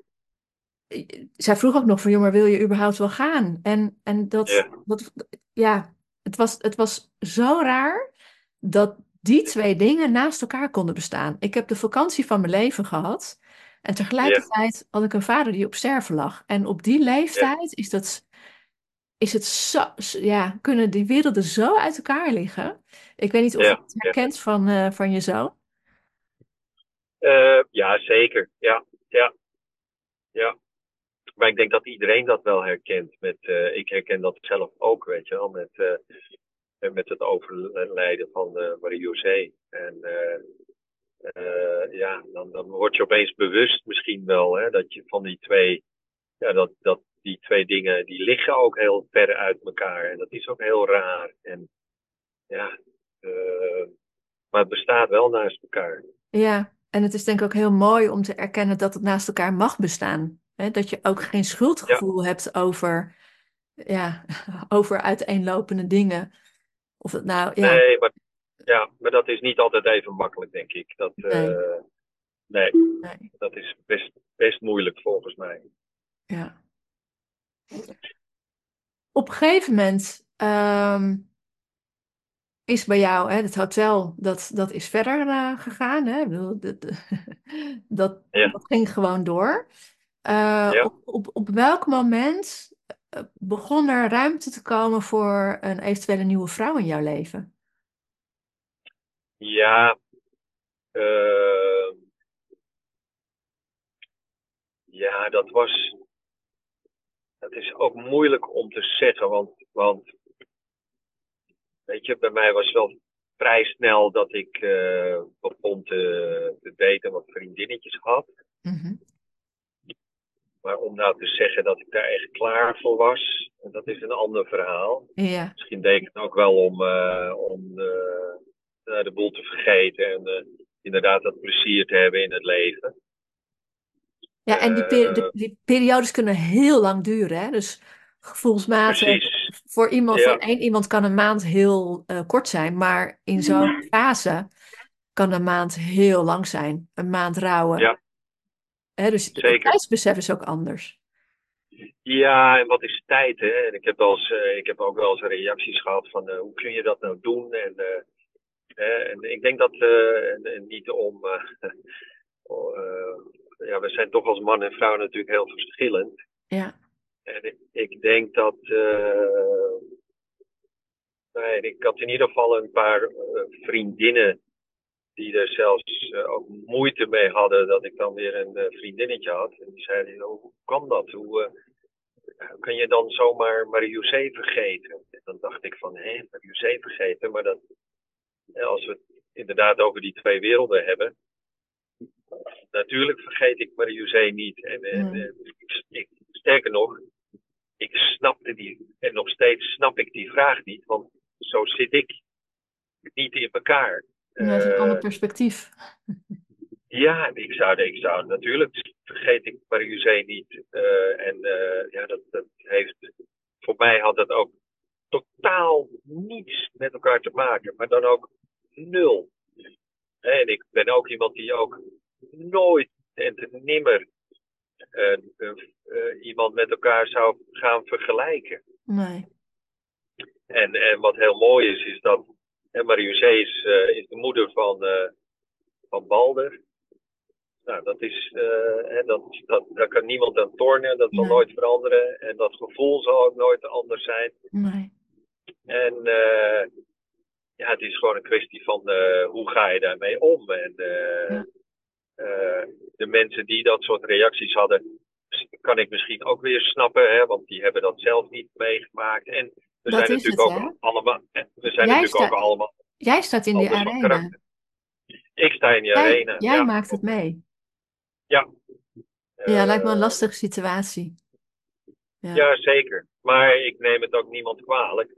zij vroeg ook nog van, joh, maar wil je überhaupt wel gaan? En, en dat, Ja. dat, ja, het was, het was zo raar dat die twee dingen naast elkaar konden bestaan. Ik heb de vakantie van mijn leven gehad. En tegelijkertijd had ik een vader die op sterven lag. En op die leeftijd is dat, is het zo, ja, kunnen die werelden zo uit elkaar liggen. Ik weet niet of Ja, je het herkent van, eh, van je zoon. Eh, ja, zeker. Ja, ja, ja. Maar ik denk dat iedereen dat wel herkent. Met, eh, ik herken dat zelf ook, weet je wel, met, eh, met het overlijden van eh Marie-José. En ja, dan, dan word je opeens bewust misschien wel hè, dat je van die twee, ja, dat, dat die twee dingen, die liggen ook heel ver uit elkaar. En dat is ook heel raar. En ja, maar het bestaat wel naast elkaar. Ja, en het is denk ik ook heel mooi om te erkennen dat het naast elkaar mag bestaan. Hè? Dat je ook geen schuldgevoel hebt over, ja, (laughs) over uiteenlopende dingen. Of het nou, ja, Nee, maar, ja, maar dat is niet altijd even makkelijk, denk ik. Dat, Nee. eh, nee, nee, dat is best, best moeilijk volgens mij. ja. Op een gegeven moment, ehm, is bij jou, hè, het hotel, dat, dat is verder uh, gegaan. Hè? Bedoel, dat, (laughs) dat, Ja. dat ging gewoon door. Uh, Ja. op, op, op welk moment eh, begon er ruimte te komen voor een eventuele nieuwe vrouw in jouw leven? Ja, eh, ja, dat was. Dat is ook moeilijk om te zeggen, want, want weet je, bij mij was wel vrij snel dat ik eh, begon te, te daten, wat vriendinnetjes had. Mhm. Maar om nou te zeggen dat ik daar echt klaar voor was, dat is een ander verhaal. Ja, Misschien deed ik het ook wel om, eh, om eh, de boel te vergeten en eh, inderdaad dat plezier te hebben in het leven. ja en die, peri- de- die periodes kunnen heel lang duren. Hè? Dus gevoelsmatig, Precies. voor iemand, Ja. voor één iemand kan een maand heel kort zijn, maar in zo'n fase kan een maand heel lang zijn. Een maand rouwen. Ja. Hè, dus het tijdsbesef is ook anders. Ja, en wat is tijd, hè? En ik heb, eens, eh, ik heb ook wel eens reacties gehad van eh, hoe kun je dat nou doen? En, eh, en ik denk dat, en, niet om, (laughs) oh, ja, we zijn toch als man en vrouw natuurlijk heel verschillend. Ja, En ik, ik denk dat, nee, ik had in ieder geval een paar vriendinnen die er zelfs eh, ook moeite mee hadden dat ik dan weer een eh, vriendinnetje had. En die zeiden, "Oh, hoe kan dat? Hoe eh, kan je dan zomaar Marie-José vergeten? En dan dacht ik van, hé, Marie-José vergeten? Maar dat, als we het inderdaad over die twee werelden hebben, natuurlijk vergeet ik Marie-José niet. En, en, Hmm. ik, sterker nog, ik snapte die, en nog steeds snap ik die vraag niet, want zo zit ik niet in elkaar. Dat is een Eh, ander perspectief. (laughs) ja, ik zou, ik zou natuurlijk vergeet ik Marie-José niet. Eh, en eh, ja, dat, dat heeft, voor mij had dat ook totaal niets met elkaar te maken, maar dan ook nul. En ik ben ook iemand die ook nooit en te nimmer eh, iemand met elkaar zou gaan vergelijken. Nee. En, en wat heel mooi is, is dat en Marie-José is, eh, is de moeder van, eh, van Balder. Nou, dat is, eh, hè, dat, dat, daar kan niemand aan tornen, dat zal Nee. nooit veranderen. En dat gevoel zal ook nooit anders zijn. Nee. En eh, ja, het is gewoon een kwestie van eh, hoe ga je daarmee om. En eh, Ja. eh, de mensen die dat soort reacties hadden, kan ik misschien ook weer snappen, hè, want die hebben dat zelf niet meegemaakt. En we Dat zijn is natuurlijk het, ook hè? allemaal, we zijn Jij natuurlijk sta- ook allemaal Jij staat in die van arena. Ik sta in die Jij, arena. jij ja. maakt het mee. Ja. Ja, lijkt me een Eh, lastige situatie. Ja. Ja, zeker. Maar ik neem het ook niemand kwalijk.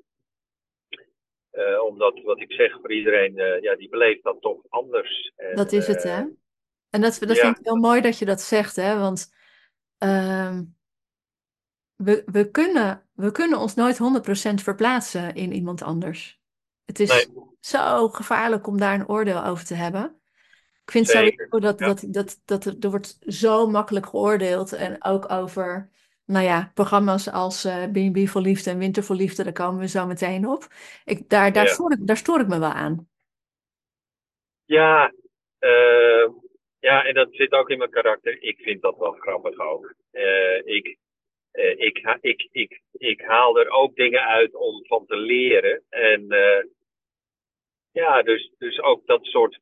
Eh, omdat, wat ik zeg, voor iedereen, eh, ja, die beleeft dat toch anders. En, Dat is het, eh, hè? En dat, dat ja. vind ik heel mooi dat je dat zegt, hè? Want ehm, we, we, kunnen, we kunnen ons nooit 100% verplaatsen in iemand anders. Het is Nee. zo gevaarlijk om daar een oordeel over te hebben. Ik vind Zeker, sowieso dat, ja. dat, dat, dat er, er wordt zo makkelijk geoordeeld. En ook over, nou ja, programma's als eh B&B voor Liefde en Winter voor Liefde, daar komen we zo meteen op. Ik, daar, daar, Ja. stoor ik, daar stoor ik me wel aan. Ja, eh, ja, en dat zit ook in mijn karakter. Ik vind dat wel grappig ook. Eh, ik, eh, ik, ik, ik, ik haal er ook dingen uit om van te leren. En eh, ja, dus, dus ook dat soort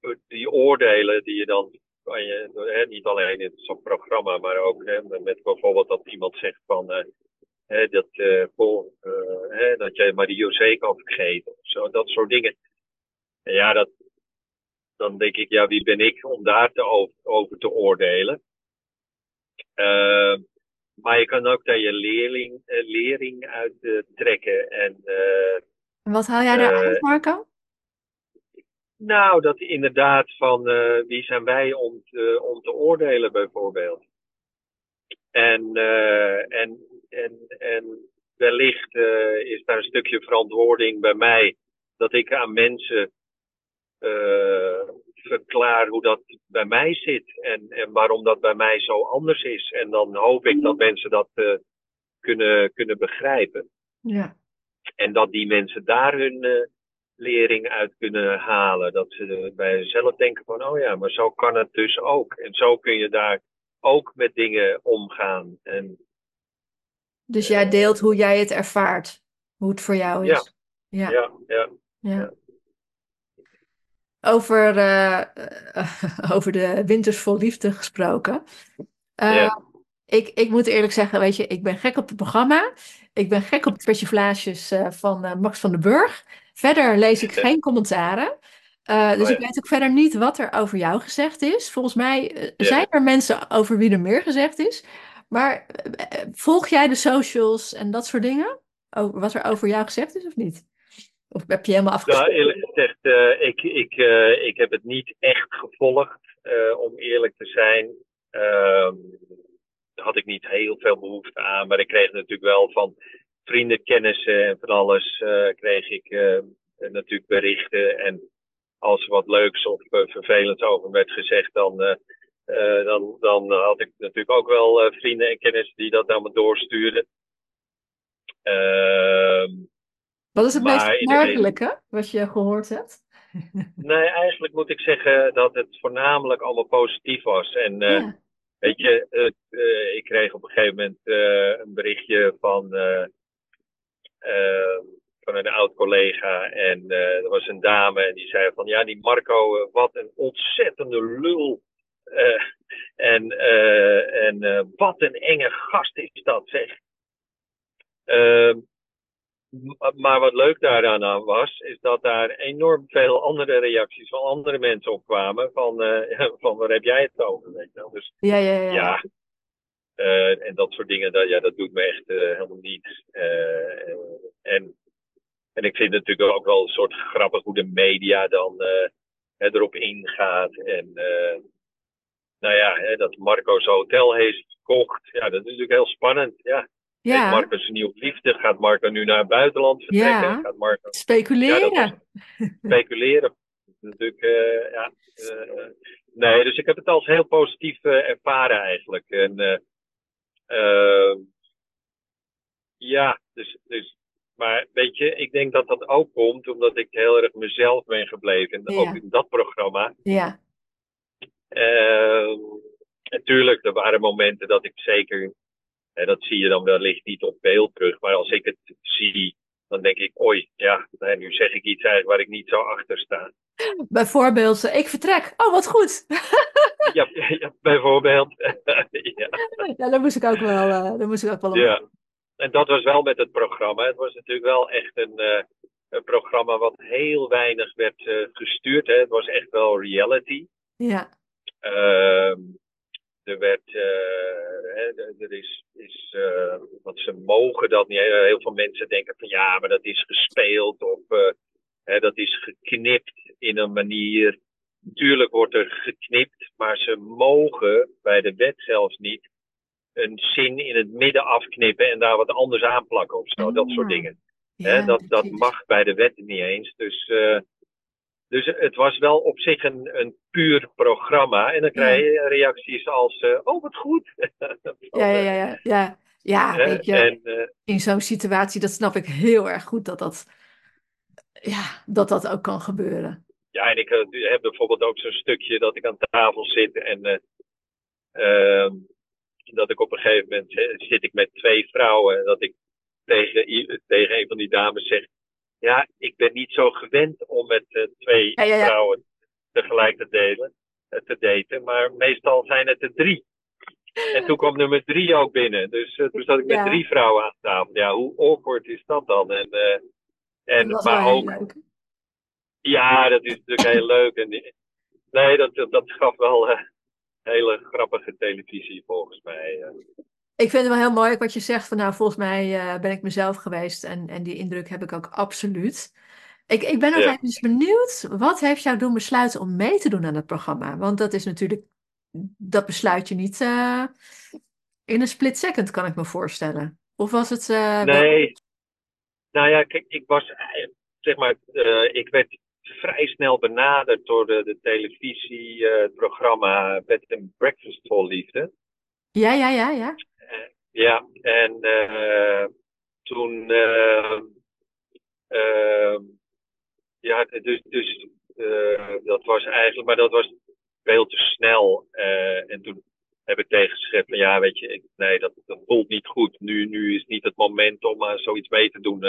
eh, die oordelen die je dan kan je, hè, niet alleen in zo'n programma, maar ook hè, met bijvoorbeeld dat iemand zegt van hè, dat, eh, goh, eh, hè, dat je Marie-José kan vergeten of zo, dat soort dingen. En ja, dat, dan denk ik, ja, wie ben ik om daar te over, over te oordelen? Eh, maar je kan ook daar je leerling, eh, lering uit eh, trekken. En eh, En wat haal jij daaruit, Eh, Marco? nou, dat inderdaad van wie zijn wij om te, om te oordelen bijvoorbeeld. En, en, en, en wellicht is daar een stukje verantwoording bij mij dat ik aan mensen verklaar hoe dat bij mij zit en, en waarom dat bij mij zo anders is. En dan hoop ik dat mensen dat eh, kunnen, kunnen begrijpen. Ja. en dat die mensen daar hun uh, lering uit kunnen halen. Dat ze bij zichzelf denken van, oh ja, maar zo kan het dus ook. En zo kun je daar ook met dingen omgaan. En, dus jij deelt hoe jij het ervaart, hoe het voor jou is. Ja, ja, ja. ja. Over, uh, (laughs) over de Winters vol Liefde gesproken. Uh, ik, ik moet eerlijk zeggen, weet je, ik ben gek op het programma. Ik ben gek op de persiflages van Max van den Burg. Verder lees ik geen commentaren. Uh, dus oh, ja. ik weet ook verder niet wat er over jou gezegd is. Volgens mij uh, ja. zijn er mensen over wie er meer gezegd is. Maar uh, volg jij de socials en dat soort dingen? Over, wat er over jou gezegd is of niet? Of heb je helemaal afgesproken? Nou, eerlijk gezegd, ik, ik, ik heb het niet echt gevolgd, om eerlijk te zijn. Ehm, had ik niet heel veel behoefte aan. Maar ik kreeg natuurlijk wel van vrienden, kennissen en van alles kreeg ik natuurlijk berichten. En als er wat leuks of uh, vervelends over werd gezegd, dan, uh, uh, dan, dan had ik natuurlijk ook wel vrienden en kennissen die dat naar me doorstuurden. Ehm, wat is het meest opmerkelijke wat je gehoord hebt? (laughs) nee, eigenlijk moet ik zeggen dat het voornamelijk allemaal positief was. En ja. weet je, ik kreeg op een gegeven moment een berichtje van ehm, van een oud collega. En er was een dame en die zei van ja, die Marco, wat een ontzettende lul. En en wat een enge gast is dat, zeg. Maar wat leuk daaraan was, is dat daar enorm veel andere reacties van andere mensen opkwamen. Van, (laughs) van waar heb jij het over? Weet je wel? Dus, ja, ja, ja. ja uh, en dat soort dingen, dat, ja, dat doet me echt uh, helemaal niet. En en ik vind het natuurlijk ook wel een soort grappig hoe de media dan erop ingaat. En nou ja, hè, dat Marco zijn hotel heeft gekocht. Ja, dat is natuurlijk heel spannend. Ja. Ja. Heeft Marco zijn nieuwe liefde? Gaat Marco nu naar het buitenland vertrekken? Ja. Gaat Marco... Speculeren. Ja, speculeren. natuurlijk, uh, ja. Uh, nee, dus ik heb het als heel positief uh, ervaren eigenlijk. En, ja, dus, dus maar weet je, ik denk dat dat ook komt omdat ik heel erg mezelf ben gebleven. Ja. Ook in dat programma. Ja. Uh, natuurlijk, er waren momenten dat ik zeker, en dat zie je dan wellicht niet op beeld terug, maar als ik het zie, dan denk ik, oei, ja, nu zeg ik iets eigenlijk waar ik niet zo achter sta. Bijvoorbeeld, ik vertrek. Oh, wat goed. (laughs) ja, ja, bijvoorbeeld. (laughs) ja. ja, daar moest ik ook wel, uh, daar moest ik ook wel ja en dat was wel met het programma. Het was natuurlijk wel echt een, uh, een programma wat heel weinig werd uh, gestuurd. Hè. Het was echt wel reality. Ja. Uh, er werd, uh, hè, er is, is want ze mogen dat niet. Heel veel mensen denken van ja, maar dat is gespeeld of hè, dat is geknipt in een manier. Tuurlijk wordt er geknipt, maar ze mogen bij de wet zelfs niet een zin in het midden afknippen en daar wat anders aan plakken of zo. Dat soort ah. dingen. Ja, dat, dat mag bij de wet niet eens. Dus, uh, dus het was wel op zich een, een puur programma. En dan krijg je reacties als: uh, Oh, wat goed. (laughs) ja, ja, ja. ja. ja. Ja, weet je, en, uh, in zo'n situatie, dat snap ik heel erg goed dat dat, ja, dat, dat ook kan gebeuren. Ja, en ik heb bijvoorbeeld ook zo'n stukje dat ik aan tafel zit en ehm, dat ik op een gegeven moment zit ik met twee vrouwen en dat ik tegen, tegen een van die dames zeg, ja, ik ben niet zo gewend om met uh, twee ja, ja, ja. vrouwen tegelijk te delen, uh, te daten, maar meestal zijn het er drie. En toen kwam nummer drie ook binnen. Dus uh, toen zat ik met drie vrouwen aan tafel. Ja, hoe awkward is dat dan? En, en, maar ook. Ja, dat is natuurlijk heel leuk. En, nee, dat, dat gaf wel hele grappige televisie volgens mij. Eh. Ik vind het wel heel mooi wat je zegt van nou volgens mij uh, ben ik mezelf geweest en, en die indruk heb ik ook absoluut. Ik, ik ben nog ja. even benieuwd, wat heeft jou doen besluiten om mee te doen aan het programma? Want dat is natuurlijk, dat besluit je niet uh, in een split second kan ik me voorstellen. Of was het... nee, wel... nou ja, kijk, ik was, zeg maar, ik werd vrij snel benaderd door de, de televisieprogramma uh, Bed and Breakfast Vol Liefde. Ja, ja, ja, ja. Ja, en uh, toen Ehm, ja, dus, dus dat was eigenlijk, maar dat was veel te snel. en toen heb ik tegengeschreven van ja, weet je, ik, nee, dat, dat voelt niet goed. Nu, nu is niet het moment om aan zoiets mee te doen.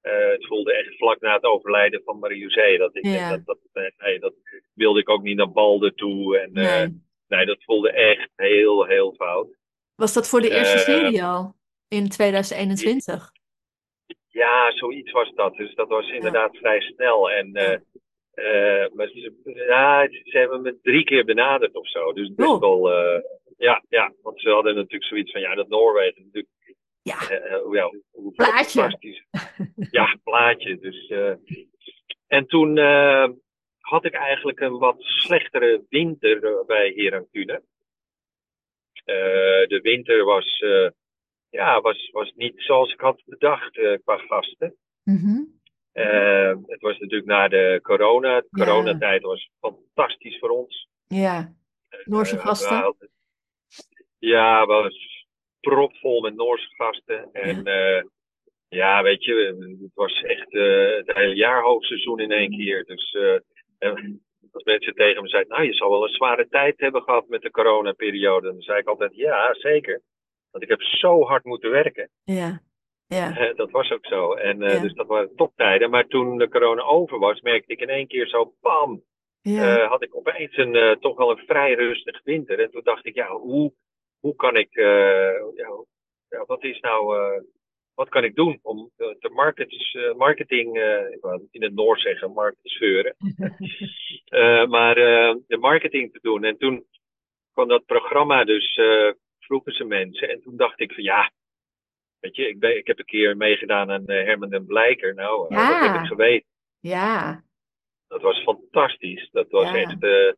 het voelde echt vlak na het overlijden van Marie-José. Dat, ik, dat, dat, nee, dat wilde ik ook niet naar Balde toe. En, nee. nee, dat voelde echt heel, heel fout. Was dat voor de eerste serie al? In 2021? Ja, zoiets was dat. Dus dat was inderdaad vrij snel. En uh, uh, maar ze, ja, ze hebben me drie keer benaderd of zo. Dus best oh. wel. Ja, ja, want ze hadden natuurlijk zoiets van ja, dat Noorwegen natuurlijk. Ja, ja hoe plaatje. Ja, plaatje. Dus, en toen had ik eigenlijk een wat slechtere winter bij Herancune. De winter was ja, was, was niet zoals ik had bedacht uh, qua gasten. Mm het was natuurlijk na de corona. De coronatijd was fantastisch voor ons. Ja, Noorse uh, gasten. ja, was propvol met Noorse gasten. En ja, ja weet je, het was echt het hele jaar hoogseizoen in één keer. Dus als mensen tegen me zeiden, nou je zal wel een zware tijd hebben gehad met de coronaperiode. Dan zei ik altijd, ja zeker. Want ik heb zo hard moeten werken. Ja. Ja. (laughs) dat was ook zo. En uh, dus dat waren toptijden. Maar toen de corona over was, merkte ik in één keer zo, bam, ja. uh, had ik opeens een, uh, toch wel een vrij rustig winter. En toen dacht ik, ja, hoe, hoe kan ik, ja, wat is nou, wat kan ik doen om de markets, marketing, ik wou in het Noors zeggen, marketing maar (laughs) de marketing te doen. En toen kwam dat programma dus vroegen ze mensen. En toen dacht ik van ja, weet je, ik, ben, ik heb een keer meegedaan aan uh, Herman den Blijker. Nou, ja. dat heb ik geweten. Ja. Dat was fantastisch. Dat was echt, uh,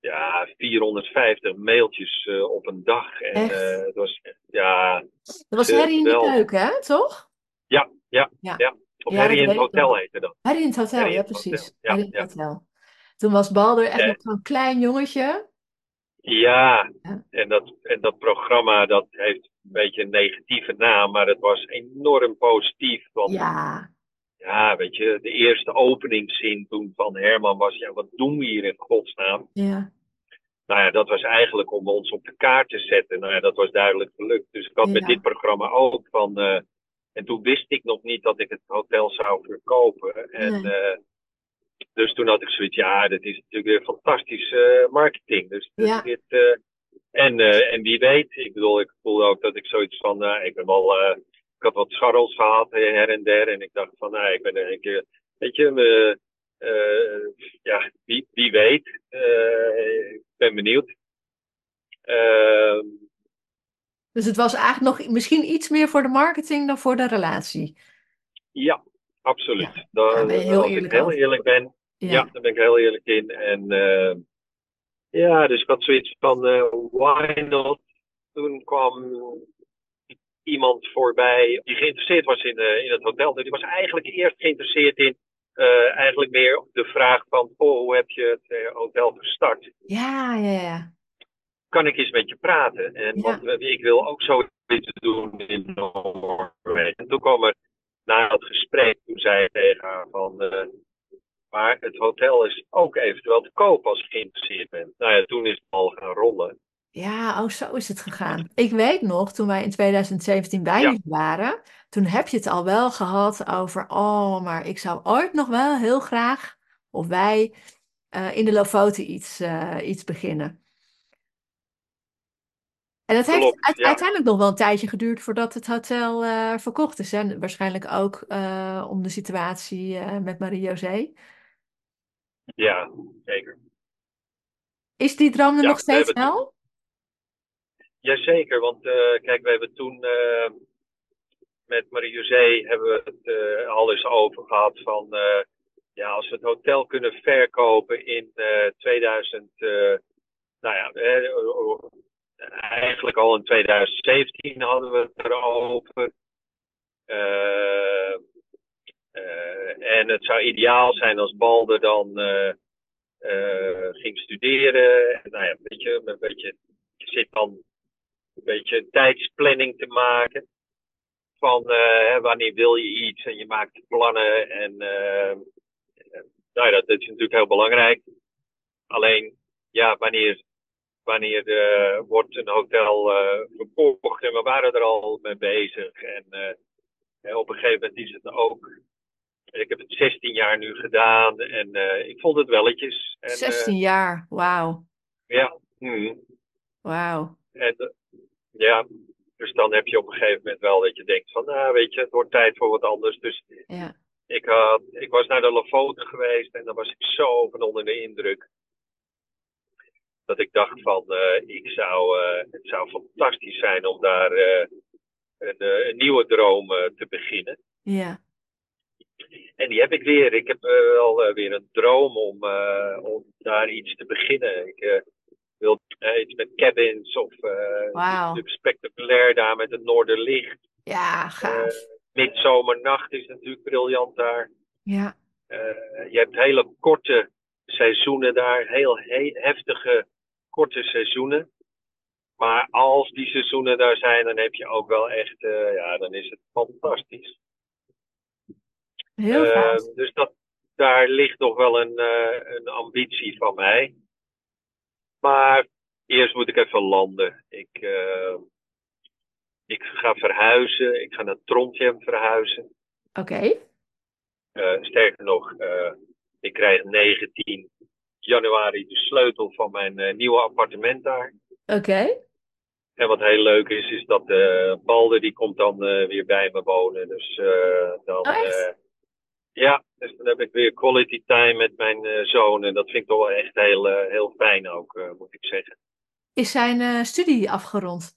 ja, 450 mailtjes uh, op een dag. En het was, ja. Dat was Harry in de keuken, hè, toch? Ja, ja, ja. ja. Of ja, Harry in het hotel heette dat. Harry in het hotel, ja, precies. Harry in het hotel. Toen was Balder echt nog zo'n klein jongetje. Ja, En, dat, en dat programma dat heeft een beetje een negatieve naam, maar het was enorm positief. Want, ja. Ja, weet je, de eerste openingszin toen van Herman was, ja, wat doen we hier in godsnaam? Ja. Nou ja, dat was eigenlijk om ons op de kaart te zetten. Nou ja, dat was duidelijk gelukt. Dus ik had met dit programma ook van, uh, en toen wist ik nog niet dat ik het hotel zou verkopen. En nee. uh, dus toen had ik zoiets, ja, dat is natuurlijk weer fantastische uh, marketing. Dus, dus ja. dit, en, en wie weet, ik bedoel, ik voelde ook dat ik zoiets van, ik ben wel, ik had wat scharrels gehad her en der. En ik dacht van, nou, ik ben een keer, weet je, ja, wie, wie weet. ik ben benieuwd. Ehm, dus het was eigenlijk nog misschien iets meer voor de marketing dan voor de relatie. Ja, absoluut. Ja, Dan, heel als ik heel eerlijk ben, ja. ja. daar ben ik heel eerlijk in. En ja, dus ik had zoiets van, why not? Toen kwam iemand voorbij die geïnteresseerd was in, uh, in het hotel. Die was eigenlijk eerst geïnteresseerd in eigenlijk meer de vraag van, oh, hoe heb je het hotel gestart? Ja, ja, ja. Kan ik eens met je praten? En want ik wil ook zoiets doen in Noorwegen. En toen kwam er na het gesprek, toen zei hij tegen haar van, maar het hotel is ook eventueel te koop als je geïnteresseerd bent. Nou ja, toen is het al gaan rollen. Ja, oh, zo is het gegaan. Ik weet nog, toen wij in 2017 bij ja. waren, toen heb je het al wel gehad over, oh, maar ik zou ooit nog wel heel graag, of wij, uh, in de Lofoten iets, uh, iets beginnen. En het heeft uiteindelijk nog wel een tijdje geduurd voordat het hotel uh, verkocht is. En waarschijnlijk ook om de situatie met Marie-José. Ja, zeker. Is die droom er ja, nog steeds wel? Jazeker, want kijk, we hebben toen met Marie-José hebben we het al eens over gehad van... ja, als we het hotel kunnen verkopen in 2000... nou ja, eigenlijk al in 2017 hadden we het erover. En het zou ideaal zijn als Balder dan ging studeren. Nou ja, een beetje, een beetje, je zit dan een beetje een tijdsplanning te maken. van hè, wanneer wil je iets en je maakt plannen. En nou, dat, dat is natuurlijk heel belangrijk. Alleen, ja, wanneer wanneer uh, wordt een hotel verkocht en we waren er al mee bezig. En op een gegeven moment is het ook. Ik heb het 16 jaar nu gedaan en ik vond het welletjes. En, 16 jaar, wauw. Ja. Mm. Wauw. En ja, dus dan heb je op een gegeven moment wel dat je denkt van, nou weet je, het wordt tijd voor wat anders. Dus ja. ik, had, ik was naar de Lofoten geweest en dan was ik zo van onder de indruk dat ik dacht van, uh, ik zou, uh, het zou fantastisch zijn om daar uh, een, een, nieuwe droom te beginnen. Ja. En die heb ik weer. Ik heb wel weer een droom om, om daar iets te beginnen. Ik wil iets met cabins of wow. spectaculair daar met het Noorderlicht. Ja, gaaf. Midzomernacht is natuurlijk briljant daar. Ja. je hebt hele korte seizoenen daar, heel he heftige korte seizoenen. Maar als die seizoenen daar zijn, dan heb je ook wel echt, uh, ja, dan is het fantastisch. Heel uh, Dus dat, daar ligt nog wel een, uh, een ambitie van mij. Maar eerst moet ik even landen. Ik, ik ga verhuizen. Ik ga naar Trondheim verhuizen. Oké. Okay. sterker nog, ik krijg 19 januari de sleutel van mijn nieuwe appartement daar. Oké. En wat heel leuk is, is dat uh, Balder die komt dan weer bij me wonen. Dus dan. Oh, ja, dus dan heb ik weer quality time met mijn zoon. En dat vind ik toch wel echt heel, heel fijn ook, moet ik zeggen. Is zijn studie afgerond?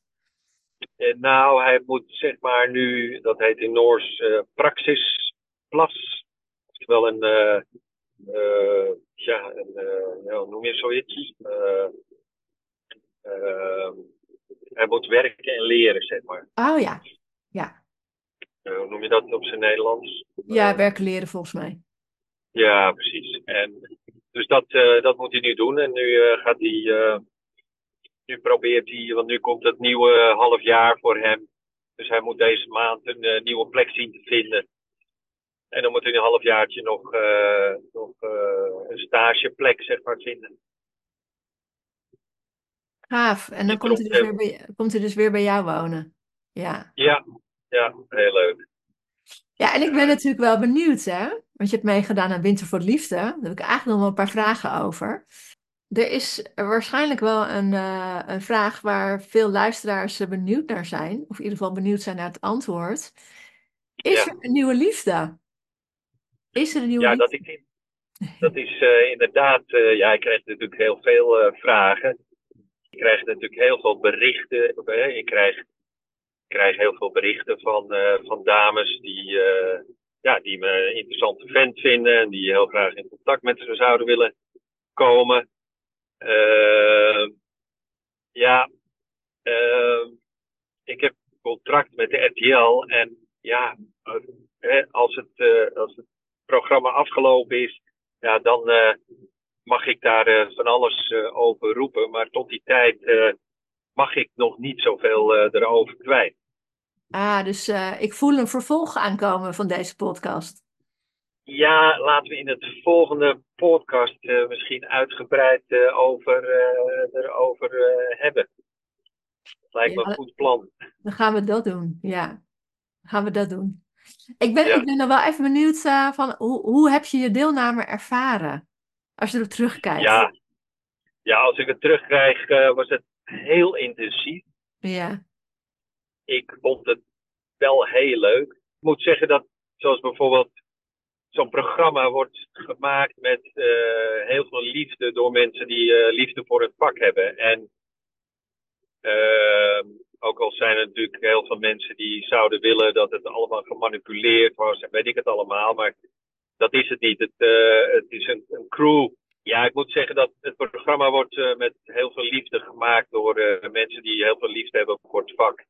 nou, hij moet zeg maar nu, dat heet in Noors Praxis Plus. Oftewel een uh, ja, een, uh, ja, hoe noem je zoiets? Uh, hij moet werken en leren, zeg maar. Oh ja, ja. Hoe noem je dat op zijn Nederlands? Ja, werken leren volgens mij. Ja, precies. En, dus dat, dat moet hij nu doen. En nu gaat hij, nu probeert hij, want nu komt het nieuwe half jaar voor hem. Dus hij moet deze maand een nieuwe plek zien te vinden. En dan moet hij een halfjaartje nog, uh, nog uh, een stageplek zeg maar, vinden. Gaaf. En dan komt hij, dus weer bij, komt hij dus weer bij jou wonen. Ja. Ja, ja heel leuk. Ja, en ik ben natuurlijk wel benieuwd, hè? Want je hebt meegedaan aan Winter voor Liefde. Daar heb ik eigenlijk nog wel een paar vragen over. Er is waarschijnlijk wel een, uh, een vraag waar veel luisteraars benieuwd naar zijn. Of in ieder geval benieuwd zijn naar het antwoord. Is er een nieuwe liefde? Is er een nieuwe Ja, dat, ik, dat is uh, inderdaad. Uh, ja, ik krijg natuurlijk heel veel vragen. Ik krijg natuurlijk heel veel berichten. ik, krijg, ik krijg heel veel berichten van, van dames die, ja, die me een interessante vent vinden. En die heel graag in contact met ze zouden willen komen. ja, ik heb contract met de RTL. En ja, als het, als het programma afgelopen is, ja, dan mag ik daar van alles over roepen. Maar tot die tijd mag ik nog niet zoveel erover kwijt. Ah, dus ik voel een vervolg aankomen van deze podcast. Ja, laten we in het volgende podcast misschien uitgebreid over, erover hebben. Dat lijkt me een goed plan. Dan gaan we dat doen, ja. Dan gaan we dat doen. Ik ben, ik ben nog wel even benieuwd van hoe, hoe heb je je deelname ervaren? Als je erop terugkijkt. Ja, ja als ik het terugkrijg, was het heel intensief. Ja. Ik vond het wel heel leuk. Ik moet zeggen dat, zoals bijvoorbeeld zo'n programma wordt gemaakt met uh, heel veel liefde door mensen die liefde voor het vak hebben. En ehm, ook al zijn er natuurlijk heel veel mensen die zouden willen dat het allemaal gemanipuleerd was en weet ik het allemaal. Maar dat is het niet. Het, uh, het is een, een, crew. Ja, ik moet zeggen dat het programma wordt met heel veel liefde gemaakt door mensen die heel veel liefde hebben voor het vak.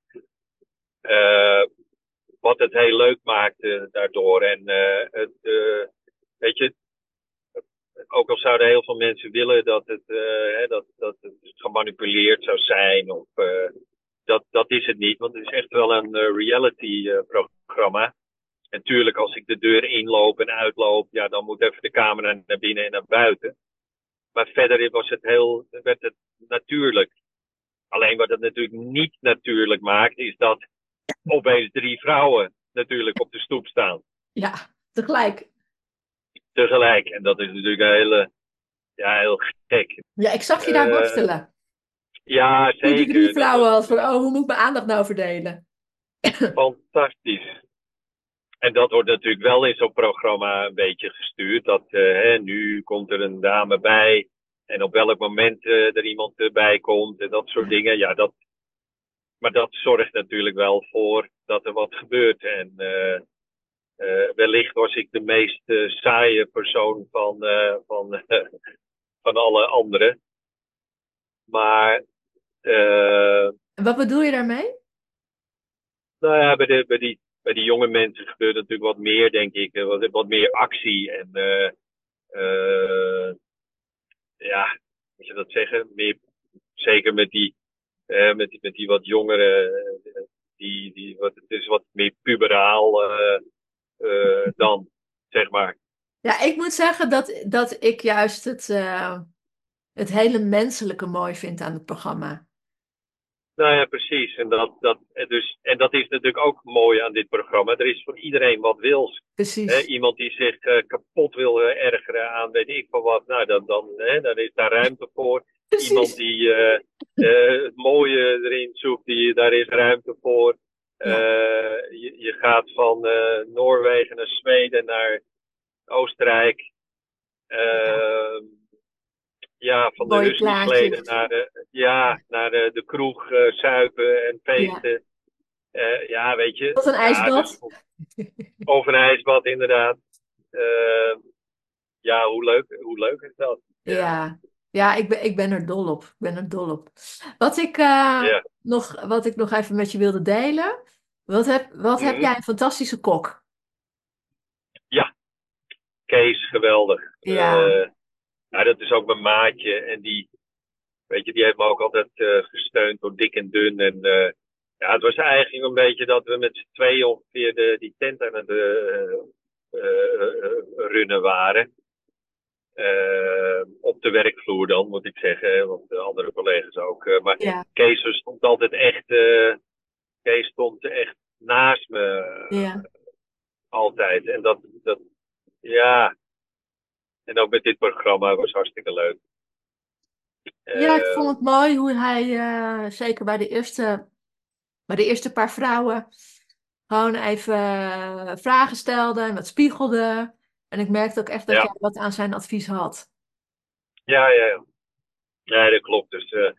Wat het heel leuk maakt daardoor. En het, weet je, ook al zouden heel veel mensen willen dat het, hè, dat, dat het gemanipuleerd zou zijn of dat, dat is het niet, want het is echt wel een reality-programma. En tuurlijk, als ik de deur inloop en uitloop, ja, dan moet even de camera naar binnen en naar buiten. Maar verder was het heel, werd het natuurlijk. Alleen wat het natuurlijk niet natuurlijk maakt, is dat opeens drie vrouwen natuurlijk op de stoep staan. Ja, tegelijk. Tegelijk. En dat is natuurlijk een hele, ja, heel gek. Ja, ik zag je daar Eh, worstelen. Ja, Toen die zeker. drie vrouwen van, oh, hoe moet ik mijn aandacht nou verdelen? (laughs) Fantastisch. En dat wordt natuurlijk wel in zo'n programma een beetje gestuurd. Dat eh, hè, nu komt er een dame bij. En op welk moment eh, er iemand erbij komt en dat soort dingen. Ja, dat, maar dat zorgt natuurlijk wel voor dat er wat gebeurt. En eh, eh, wellicht was ik de meest eh, saaie persoon van, eh, van, (laughs) van alle anderen. Maar eh, wat bedoel je daarmee? Nou ja, bij, de, bij, die, bij die jonge mensen gebeurt natuurlijk wat meer, denk ik. Wat, wat meer actie. En eh, eh, ja, moet je dat zeggen? Meer, zeker met die, eh, met, die, met die wat jongere, die, die wat, het is wat meer puberaal eh, eh, dan, zeg maar. Ja, ik moet zeggen dat, dat ik juist het, eh, het hele menselijke mooi vind aan het programma. Nou ja, precies. En dat, dat, dus, en dat is natuurlijk ook mooi aan dit programma. Er is voor iedereen wat wils. Precies. Iemand die zich kapot wil ergeren aan weet ik van wat, nou dan, dan, dan is daar ruimte voor. Precies. Iemand die eh, eh, het mooie erin zoekt, die, daar is ruimte voor. Ja. Eh, je, je gaat van Noorwegen naar Zweden naar Oostenrijk. Eh, ja, van de rustkleden plaatjes. naar, de, ja, naar de, de kroeg, zuipen en feesten. Ja, ja weet je. Tot een Ja, ijsbad. of een ijsbad, inderdaad. Eh, ja, hoe leuk, hoe leuk is dat? Ja, ja ik, ben, ik ben er dol op. Ik ben er dol op. Wat ik, eh, Ja. nog, wat ik nog even met je wilde delen. Wat heb, wat heb Mhm. jij een fantastische kok? Kees, geweldig. Ja. Eh, nou, dat is ook mijn maatje. En die, weet je, die heeft me ook altijd eh, gesteund door dik en dun. En eh, ja, het was eigenlijk een beetje dat we met z'n tweeën ongeveer de, die tent aan het runnen waren. Eh, op de werkvloer dan, moet ik zeggen. Want de andere collega's ook. eh, maar Ja, Kees stond altijd echt, eh, Kees stond echt naast me. ja. Altijd. En dat, dat, ja. En ook met dit programma was hartstikke leuk. Ja, ik vond het mooi hoe hij, zeker bij de eerste, bij de eerste paar vrouwen, gewoon even vragen stelde en wat spiegelde. En ik merkte ook echt dat Ja. jij wat aan zijn advies had. ja, ja, ja. Nee, dat klopt. Dus eh, het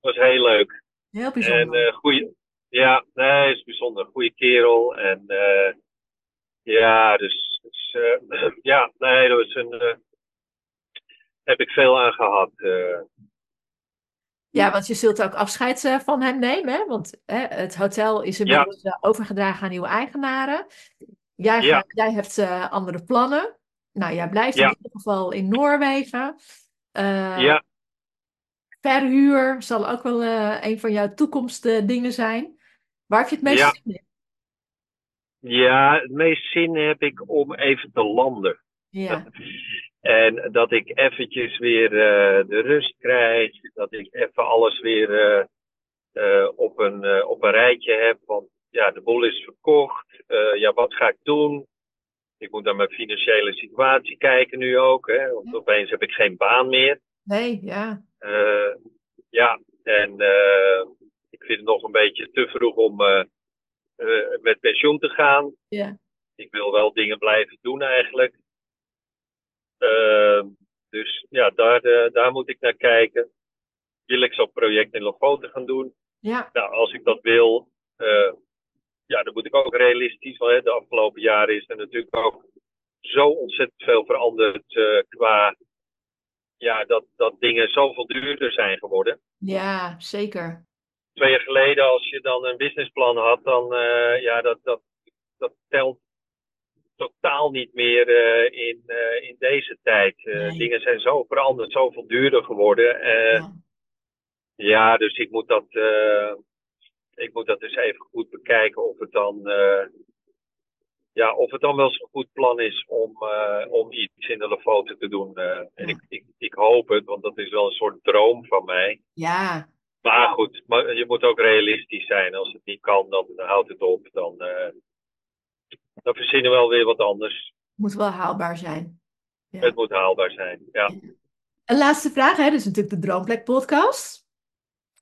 was heel leuk. Heel En bijzonder. eh goeie, ja, nee, is bijzonder. Goede kerel. En eh, ja, dus, dus eh, (clears throat) ja, nee, dat was een, heb ik veel aan gehad. eh. Ja, want je zult ook afscheid van hem nemen, hè? Want hè, het hotel is inmiddels overgedragen aan nieuwe eigenaren. Jij, Ja. gaat- jij hebt eh, andere plannen. Nou, jij blijft Ja. in ieder geval in Noorwegen. Eh, ja, Verhuur zal ook wel eh, een van jouw toekomstdingen zijn. Waar heb je het meest Ja. zin in? ja, het meest zin heb ik om even te landen. Ja, (laughs) En dat ik eventjes weer de rust krijg. Dat ik even alles weer op, een, op een rijtje heb. Want ja, de boel is verkocht. Eh, ja, wat ga ik doen? Ik moet naar mijn financiële situatie kijken nu ook. Hè, want opeens heb ik geen baan meer. nee, ja. Eh, ja, en eh, ik vind het nog een beetje te vroeg om met pensioen te gaan. Ja, Ik wil wel dingen blijven doen eigenlijk. Ehm, dus ja, daar, daar moet ik naar kijken. Wil ik zo'n project in Lofoten gaan doen? ja, Nou, als ik dat wil, ja, dan moet ik ook realistisch. Want hè, de afgelopen jaren is er natuurlijk ook zo ontzettend veel veranderd eh, qua ja, dat, dat dingen zoveel duurder zijn geworden. ja, zeker. Twee jaar geleden, als je dan een businessplan had, dan eh, ja, dat, dat, dat telt totaal niet meer eh, in, in deze tijd. Nee. Dingen zijn zo veranderd, zoveel duurder geworden. Ja. ja, dus ik moet dat. Ik moet dat dus even goed bekijken of het dan, eh, ja, of het dan wel zo'n goed plan is om, eh, om iets in de Lofoten te doen. Eh. en ik, ik, ik hoop het, want dat is wel een soort droom van mij. Ja. Maar goed, maar je moet ook realistisch zijn. Als het niet kan, dan houdt het op. Dan, dan verzinnen we wel weer wat anders. Het moet wel haalbaar zijn. Ja. Het moet haalbaar zijn, ja. Een laatste vraag, hè? Dus natuurlijk de Droomplek podcast.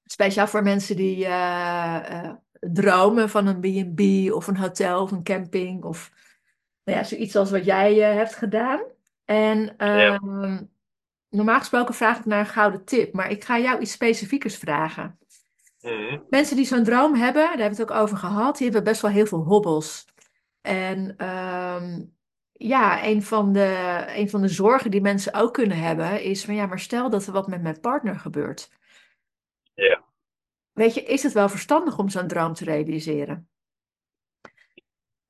Speciaal voor mensen die uh, uh, dromen van een B&B of een hotel of een camping of nou ja, zoiets als wat jij uh, hebt gedaan. En ja. Ehm, normaal gesproken vraag ik naar een gouden tip, maar ik ga jou iets specifiekers vragen. Mm. Mensen die zo'n droom hebben, daar hebben we het ook over gehad, die hebben best wel heel veel hobbels. En ehm, ja, een van, de, een van de zorgen die mensen ook kunnen hebben is van ja, maar stel dat er wat met mijn partner gebeurt. Ja. Weet je, is het wel verstandig om zo'n droom te realiseren?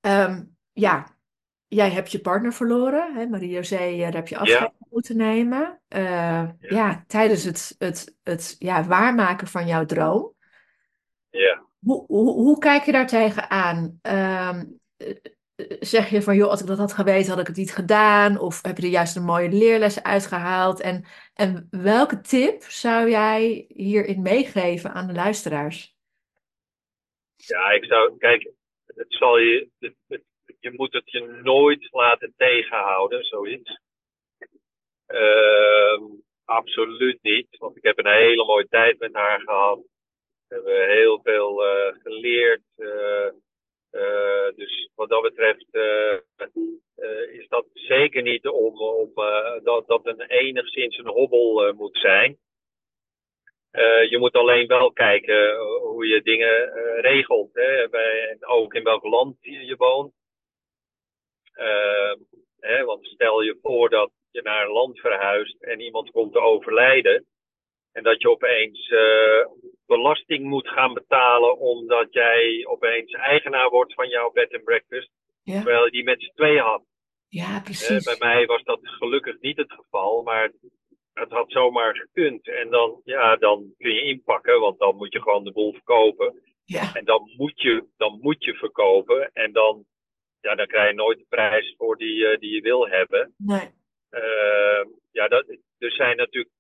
Ehm, ja, jij hebt je partner verloren, hè, Marie-José, eh, daar heb je afscheid ja. moeten nemen. Uh, ja. ja. tijdens het, het, het ja, waarmaken van jouw droom. Ja. Hoe, hoe, hoe kijk je daar tegenaan? Um, zeg je van, joh, als ik dat had geweten, had ik het niet gedaan? Of heb je er juist een mooie leerles uitgehaald? En, en welke tip zou jij hierin meegeven aan de luisteraars? Ja, ik zou, kijk, het zal je, je moet het je nooit laten tegenhouden, zoiets. Uh, absoluut niet, want ik heb een hele mooie tijd met haar gehad. We hebben heel veel uh, geleerd. Uh, dus wat dat betreft uh, uh, is dat zeker niet om, dat, dat een enigszins een hobbel moet zijn. je moet alleen wel kijken hoe je dingen regelt. Hè, bij, ook in welk land je, je woont. Hè, want stel je voor dat je naar een land verhuist en iemand komt te overlijden. En dat je opeens uh, belasting moet gaan betalen omdat jij opeens eigenaar wordt van jouw bed and breakfast. Ja. Terwijl je die met z'n tweeën had. Ja, precies. Uh, bij mij was dat gelukkig niet het geval, maar het had zomaar gekund. En dan, ja, dan kun je inpakken, want dan moet je gewoon de boel verkopen. Ja. En dan moet je, dan moet je verkopen. En dan, ja, dan krijg je nooit de prijs voor die, uh, die je wil hebben. Nee. ja, dat, er zijn natuurlijk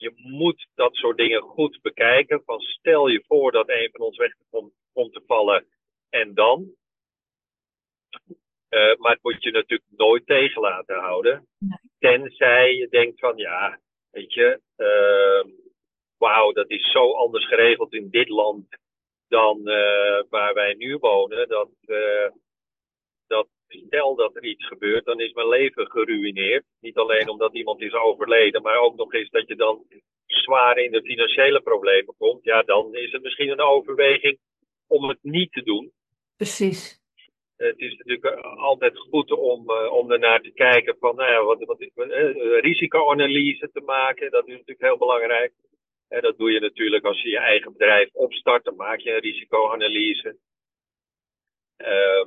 je moet dat soort dingen goed bekijken. Van stel je voor dat een van ons weg komt, komt te vallen en dan. Uh, maar het moet je natuurlijk nooit tegen laten houden. Nee. Tenzij je denkt van ja, weet je, uh, wauw, dat is zo anders geregeld in dit land dan uh, waar wij nu wonen. Dat, dat stel dat er iets gebeurt, dan is mijn leven geruineerd. Niet alleen omdat iemand is overleden, maar ook nog eens dat je dan zwaar in de financiële problemen komt. Ja, dan is het misschien een overweging om het niet te doen. Precies. Het is natuurlijk altijd goed om, uh, om ernaar te kijken van, nou ja, wat, wat, uh, risicoanalyse te maken. Dat is natuurlijk heel belangrijk. En dat doe je natuurlijk als je je eigen bedrijf opstart, dan maak je een risicoanalyse. Uh,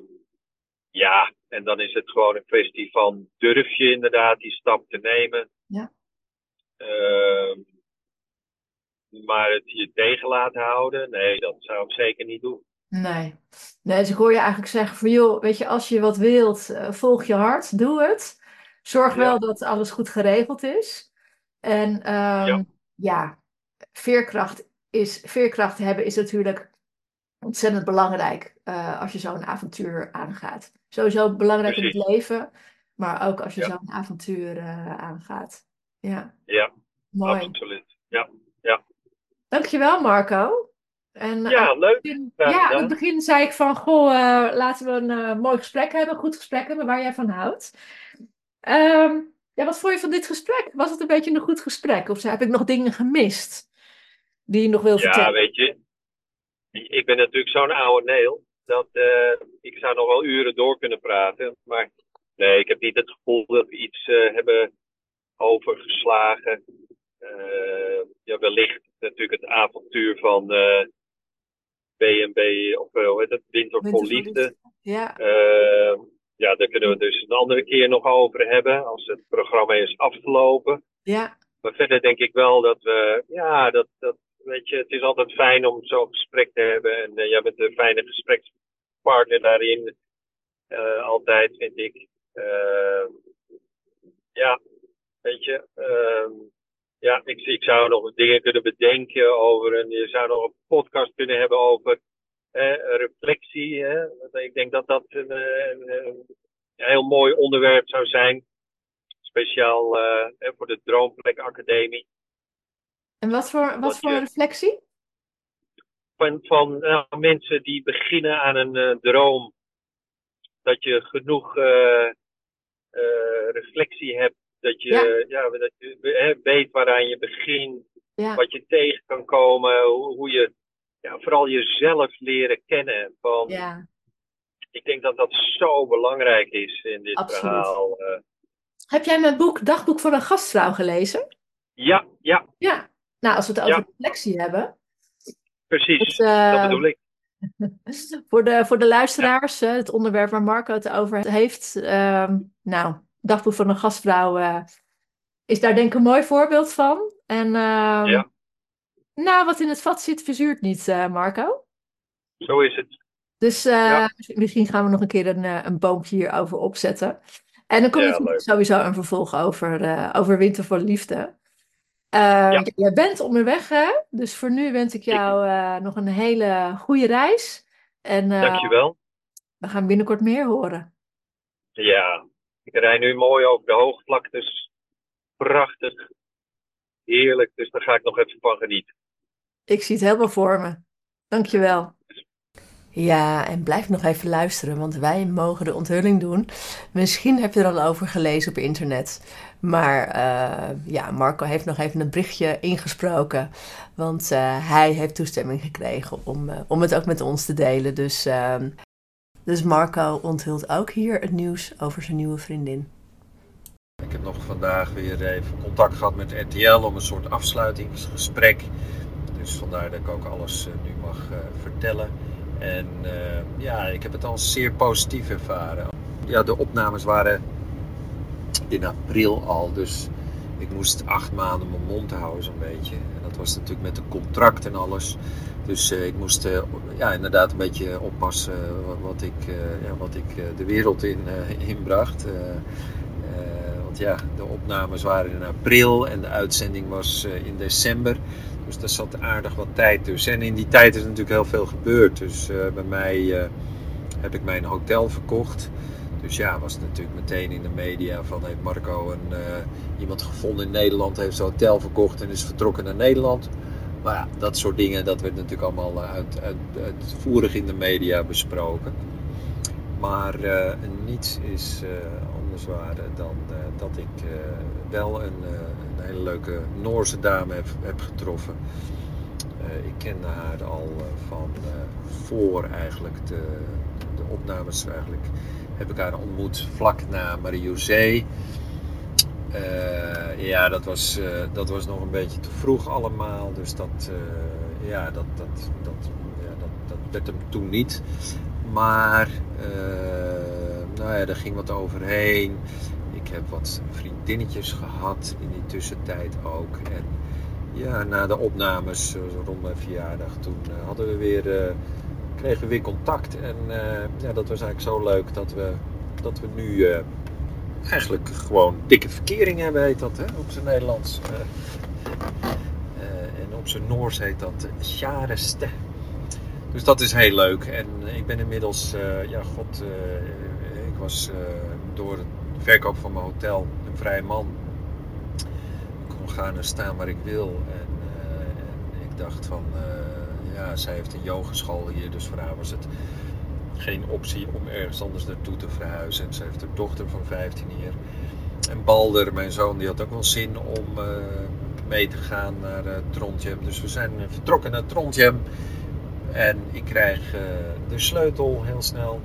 ja, en dan is het gewoon een kwestie van durf je inderdaad die stap te nemen. Ja. Uh, maar het je tegen laten houden, nee, dat zou ik zeker niet doen. Nee. nee, dus ik hoor je eigenlijk zeggen van joh, weet je, als je wat wilt, uh, volg je hart, doe het. Zorg wel dat alles goed geregeld is. En um, ja. ja, veerkracht, is, veerkracht hebben is natuurlijk ontzettend belangrijk uh, als je zo'n avontuur aangaat. Sowieso belangrijk Precies. in het leven, maar ook als je ja. zo'n avontuur uh, aangaat. Ja, ja mooi. absoluut. Ja, ja. Dankjewel Marco. En, ja, leuk. Begin, ja, aan het begin zei ik van, goh, uh, laten we een mooi gesprek hebben, goed gesprek hebben waar jij van houdt. Um, ja, wat vond je van dit gesprek? Was het een beetje een goed gesprek? Of heb ik nog dingen gemist die je nog wil vertellen? Ja, weet je, ik ben natuurlijk zo'n oude neel dat uh, ik zou nog wel uren door kunnen praten. Maar nee, ik heb niet het gevoel dat we iets uh, hebben overgeslagen. Uh, ja, wellicht natuurlijk het avontuur van BNB, of hoe heet het, Winter, Winter voor Liefde. Ja. ja, daar kunnen we dus een andere keer nog over hebben, als het programma is afgelopen. Ja. Maar verder denk ik wel dat we, ja, dat, dat weet je, het is altijd fijn om zo'n gesprek te hebben. En jij bent een fijne gesprekspartner daarin. altijd, vind ik. ja, weet je. Ehm, ja, ik, ik zou nog dingen kunnen bedenken over. En je zou nog een podcast kunnen hebben over reflectie. Hè? Ik denk dat dat een, een, een, heel mooi onderwerp zou zijn. Speciaal uh, voor de Droomplek Academie. En wat voor, wat voor reflectie? Van, van uh, mensen die beginnen aan een uh, droom. Dat je genoeg reflectie hebt. Dat je, ja. ja dat je weet waaraan je begint. Ja. Wat je tegen kan komen. Hoe, hoe je ja, vooral jezelf leren kennen. Van, ja. Ik denk dat dat zo belangrijk is in dit Absoluut. verhaal. Heb jij mijn boek Dagboek voor een gastvrouw gelezen? Ja, ja. Ja, nou als we het over ja. reflectie hebben. Precies, uh, dat bedoel ik. (laughs) voor, de, voor de luisteraars, uh, het onderwerp waar Marco het over heeft. Uh, nou, Dagboek van een gastvrouw uh, is daar denk ik een mooi voorbeeld van. En ehm, ja. nou, wat in het vat zit, verzuurt niet, Marco. Zo is het. Dus ja. misschien gaan we nog een keer een, een boompje hierover opzetten. En dan komt ja, sowieso een vervolg over, over Winter voor Liefde. Uh, Jij bent onderweg, hè? Dus voor nu wens ik jou uh, nog een hele goede reis. En, Dankjewel. We gaan binnenkort meer horen. Ja, ik rij nu mooi over de hoogvlaktes. Prachtig. Heerlijk. Dus daar ga ik nog even van genieten. Ik zie het helemaal voor me. Dankjewel. Ja, en blijf nog even luisteren, want wij mogen de onthulling doen. Misschien heb je er al over gelezen op internet. Maar uh, ja, Marco heeft nog even een berichtje ingesproken. Want uh, hij heeft toestemming gekregen om, uh, om het ook met ons te delen. Dus, dus Marco onthult ook hier het nieuws over zijn nieuwe vriendin. Ik heb nog vandaag weer even contact gehad met RTL om een soort afsluitingsgesprek. Dus vandaar dat ik ook alles nu mag vertellen. En ja, ik heb het al zeer positief ervaren. Ja, de opnames waren in april al, dus ik moest acht maanden mijn mond houden zo'n beetje. En dat was natuurlijk met de contract en alles. Dus uh, ik moest uh, ja, inderdaad een beetje oppassen wat, ik, ja, wat ik de wereld in inbracht. want ja, de opnames waren in april en de uitzending was in december. Dus daar zat aardig wat tijd tussen. En in die tijd is natuurlijk heel veel gebeurd. Dus bij mij heb ik mijn hotel verkocht. Dus ja, was natuurlijk meteen in de media van heeft Marco een, uh, iemand gevonden in Nederland, heeft zijn hotel verkocht en is vertrokken naar Nederland. Maar ja, dat soort dingen, dat werd natuurlijk allemaal uit, uit, uitvoerig in de media besproken. Maar niets is anders waar dan dat ik wel een hele leuke Noorse dame heb, heb getroffen. Uh, ik kende haar al uh, van uh, voor eigenlijk de, de, opnames. Eigenlijk heb ik haar ontmoet vlak na Marie-José. ja, dat was, dat was nog een beetje te vroeg allemaal. Dus dat, ja, dat, dat, dat, ja, dat, dat werd hem toen niet. Maar nou ja, er ging wat overheen. Ik heb wat vriendinnetjes gehad in die tussentijd ook. En ja, na de opnames, rond mijn verjaardag, toen hadden we weer, kregen we weer contact. En uh, ja, dat was eigenlijk zo leuk dat we, dat we nu eigenlijk gewoon dikke verkering hebben, heet dat hè, op zijn Nederlands. en op zijn Noors heet dat Sjareste. Dus dat is heel leuk. En ik ben inmiddels, ja, god, ik was door het verkoop van mijn hotel een vrije man. Ik kon gaan en staan waar ik wil. En, en ik dacht van, ja, zij heeft een yogeschool hier, dus voor haar was het geen optie om ergens anders naartoe te verhuizen. En ze heeft een dochter van 15 hier. En Balder, mijn zoon, die had ook wel zin om uh, mee te gaan naar uh, Trondheim. Dus we zijn vertrokken naar Trondheim. En ik krijg de sleutel heel snel.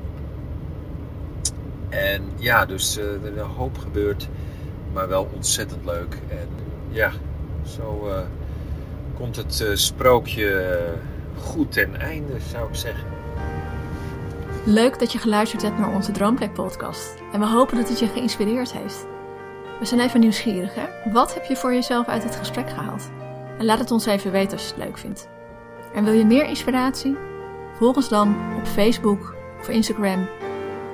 En ja, dus er is een hoop gebeurd, maar wel ontzettend leuk. En ja, zo komt het sprookje goed ten einde, zou ik zeggen. Leuk dat je geluisterd hebt naar onze Droomplek podcast. En we hopen dat het je geïnspireerd heeft. We zijn even nieuwsgierig, hè? Wat heb je voor jezelf uit het gesprek gehaald? En laat het ons even weten als je het leuk vindt. En wil je meer inspiratie? Volg ons dan op Facebook of Instagram.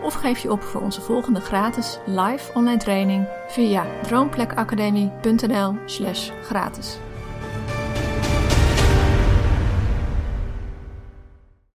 Of geef je op voor onze volgende gratis live online training via droomplekacademie.nl/slash gratis.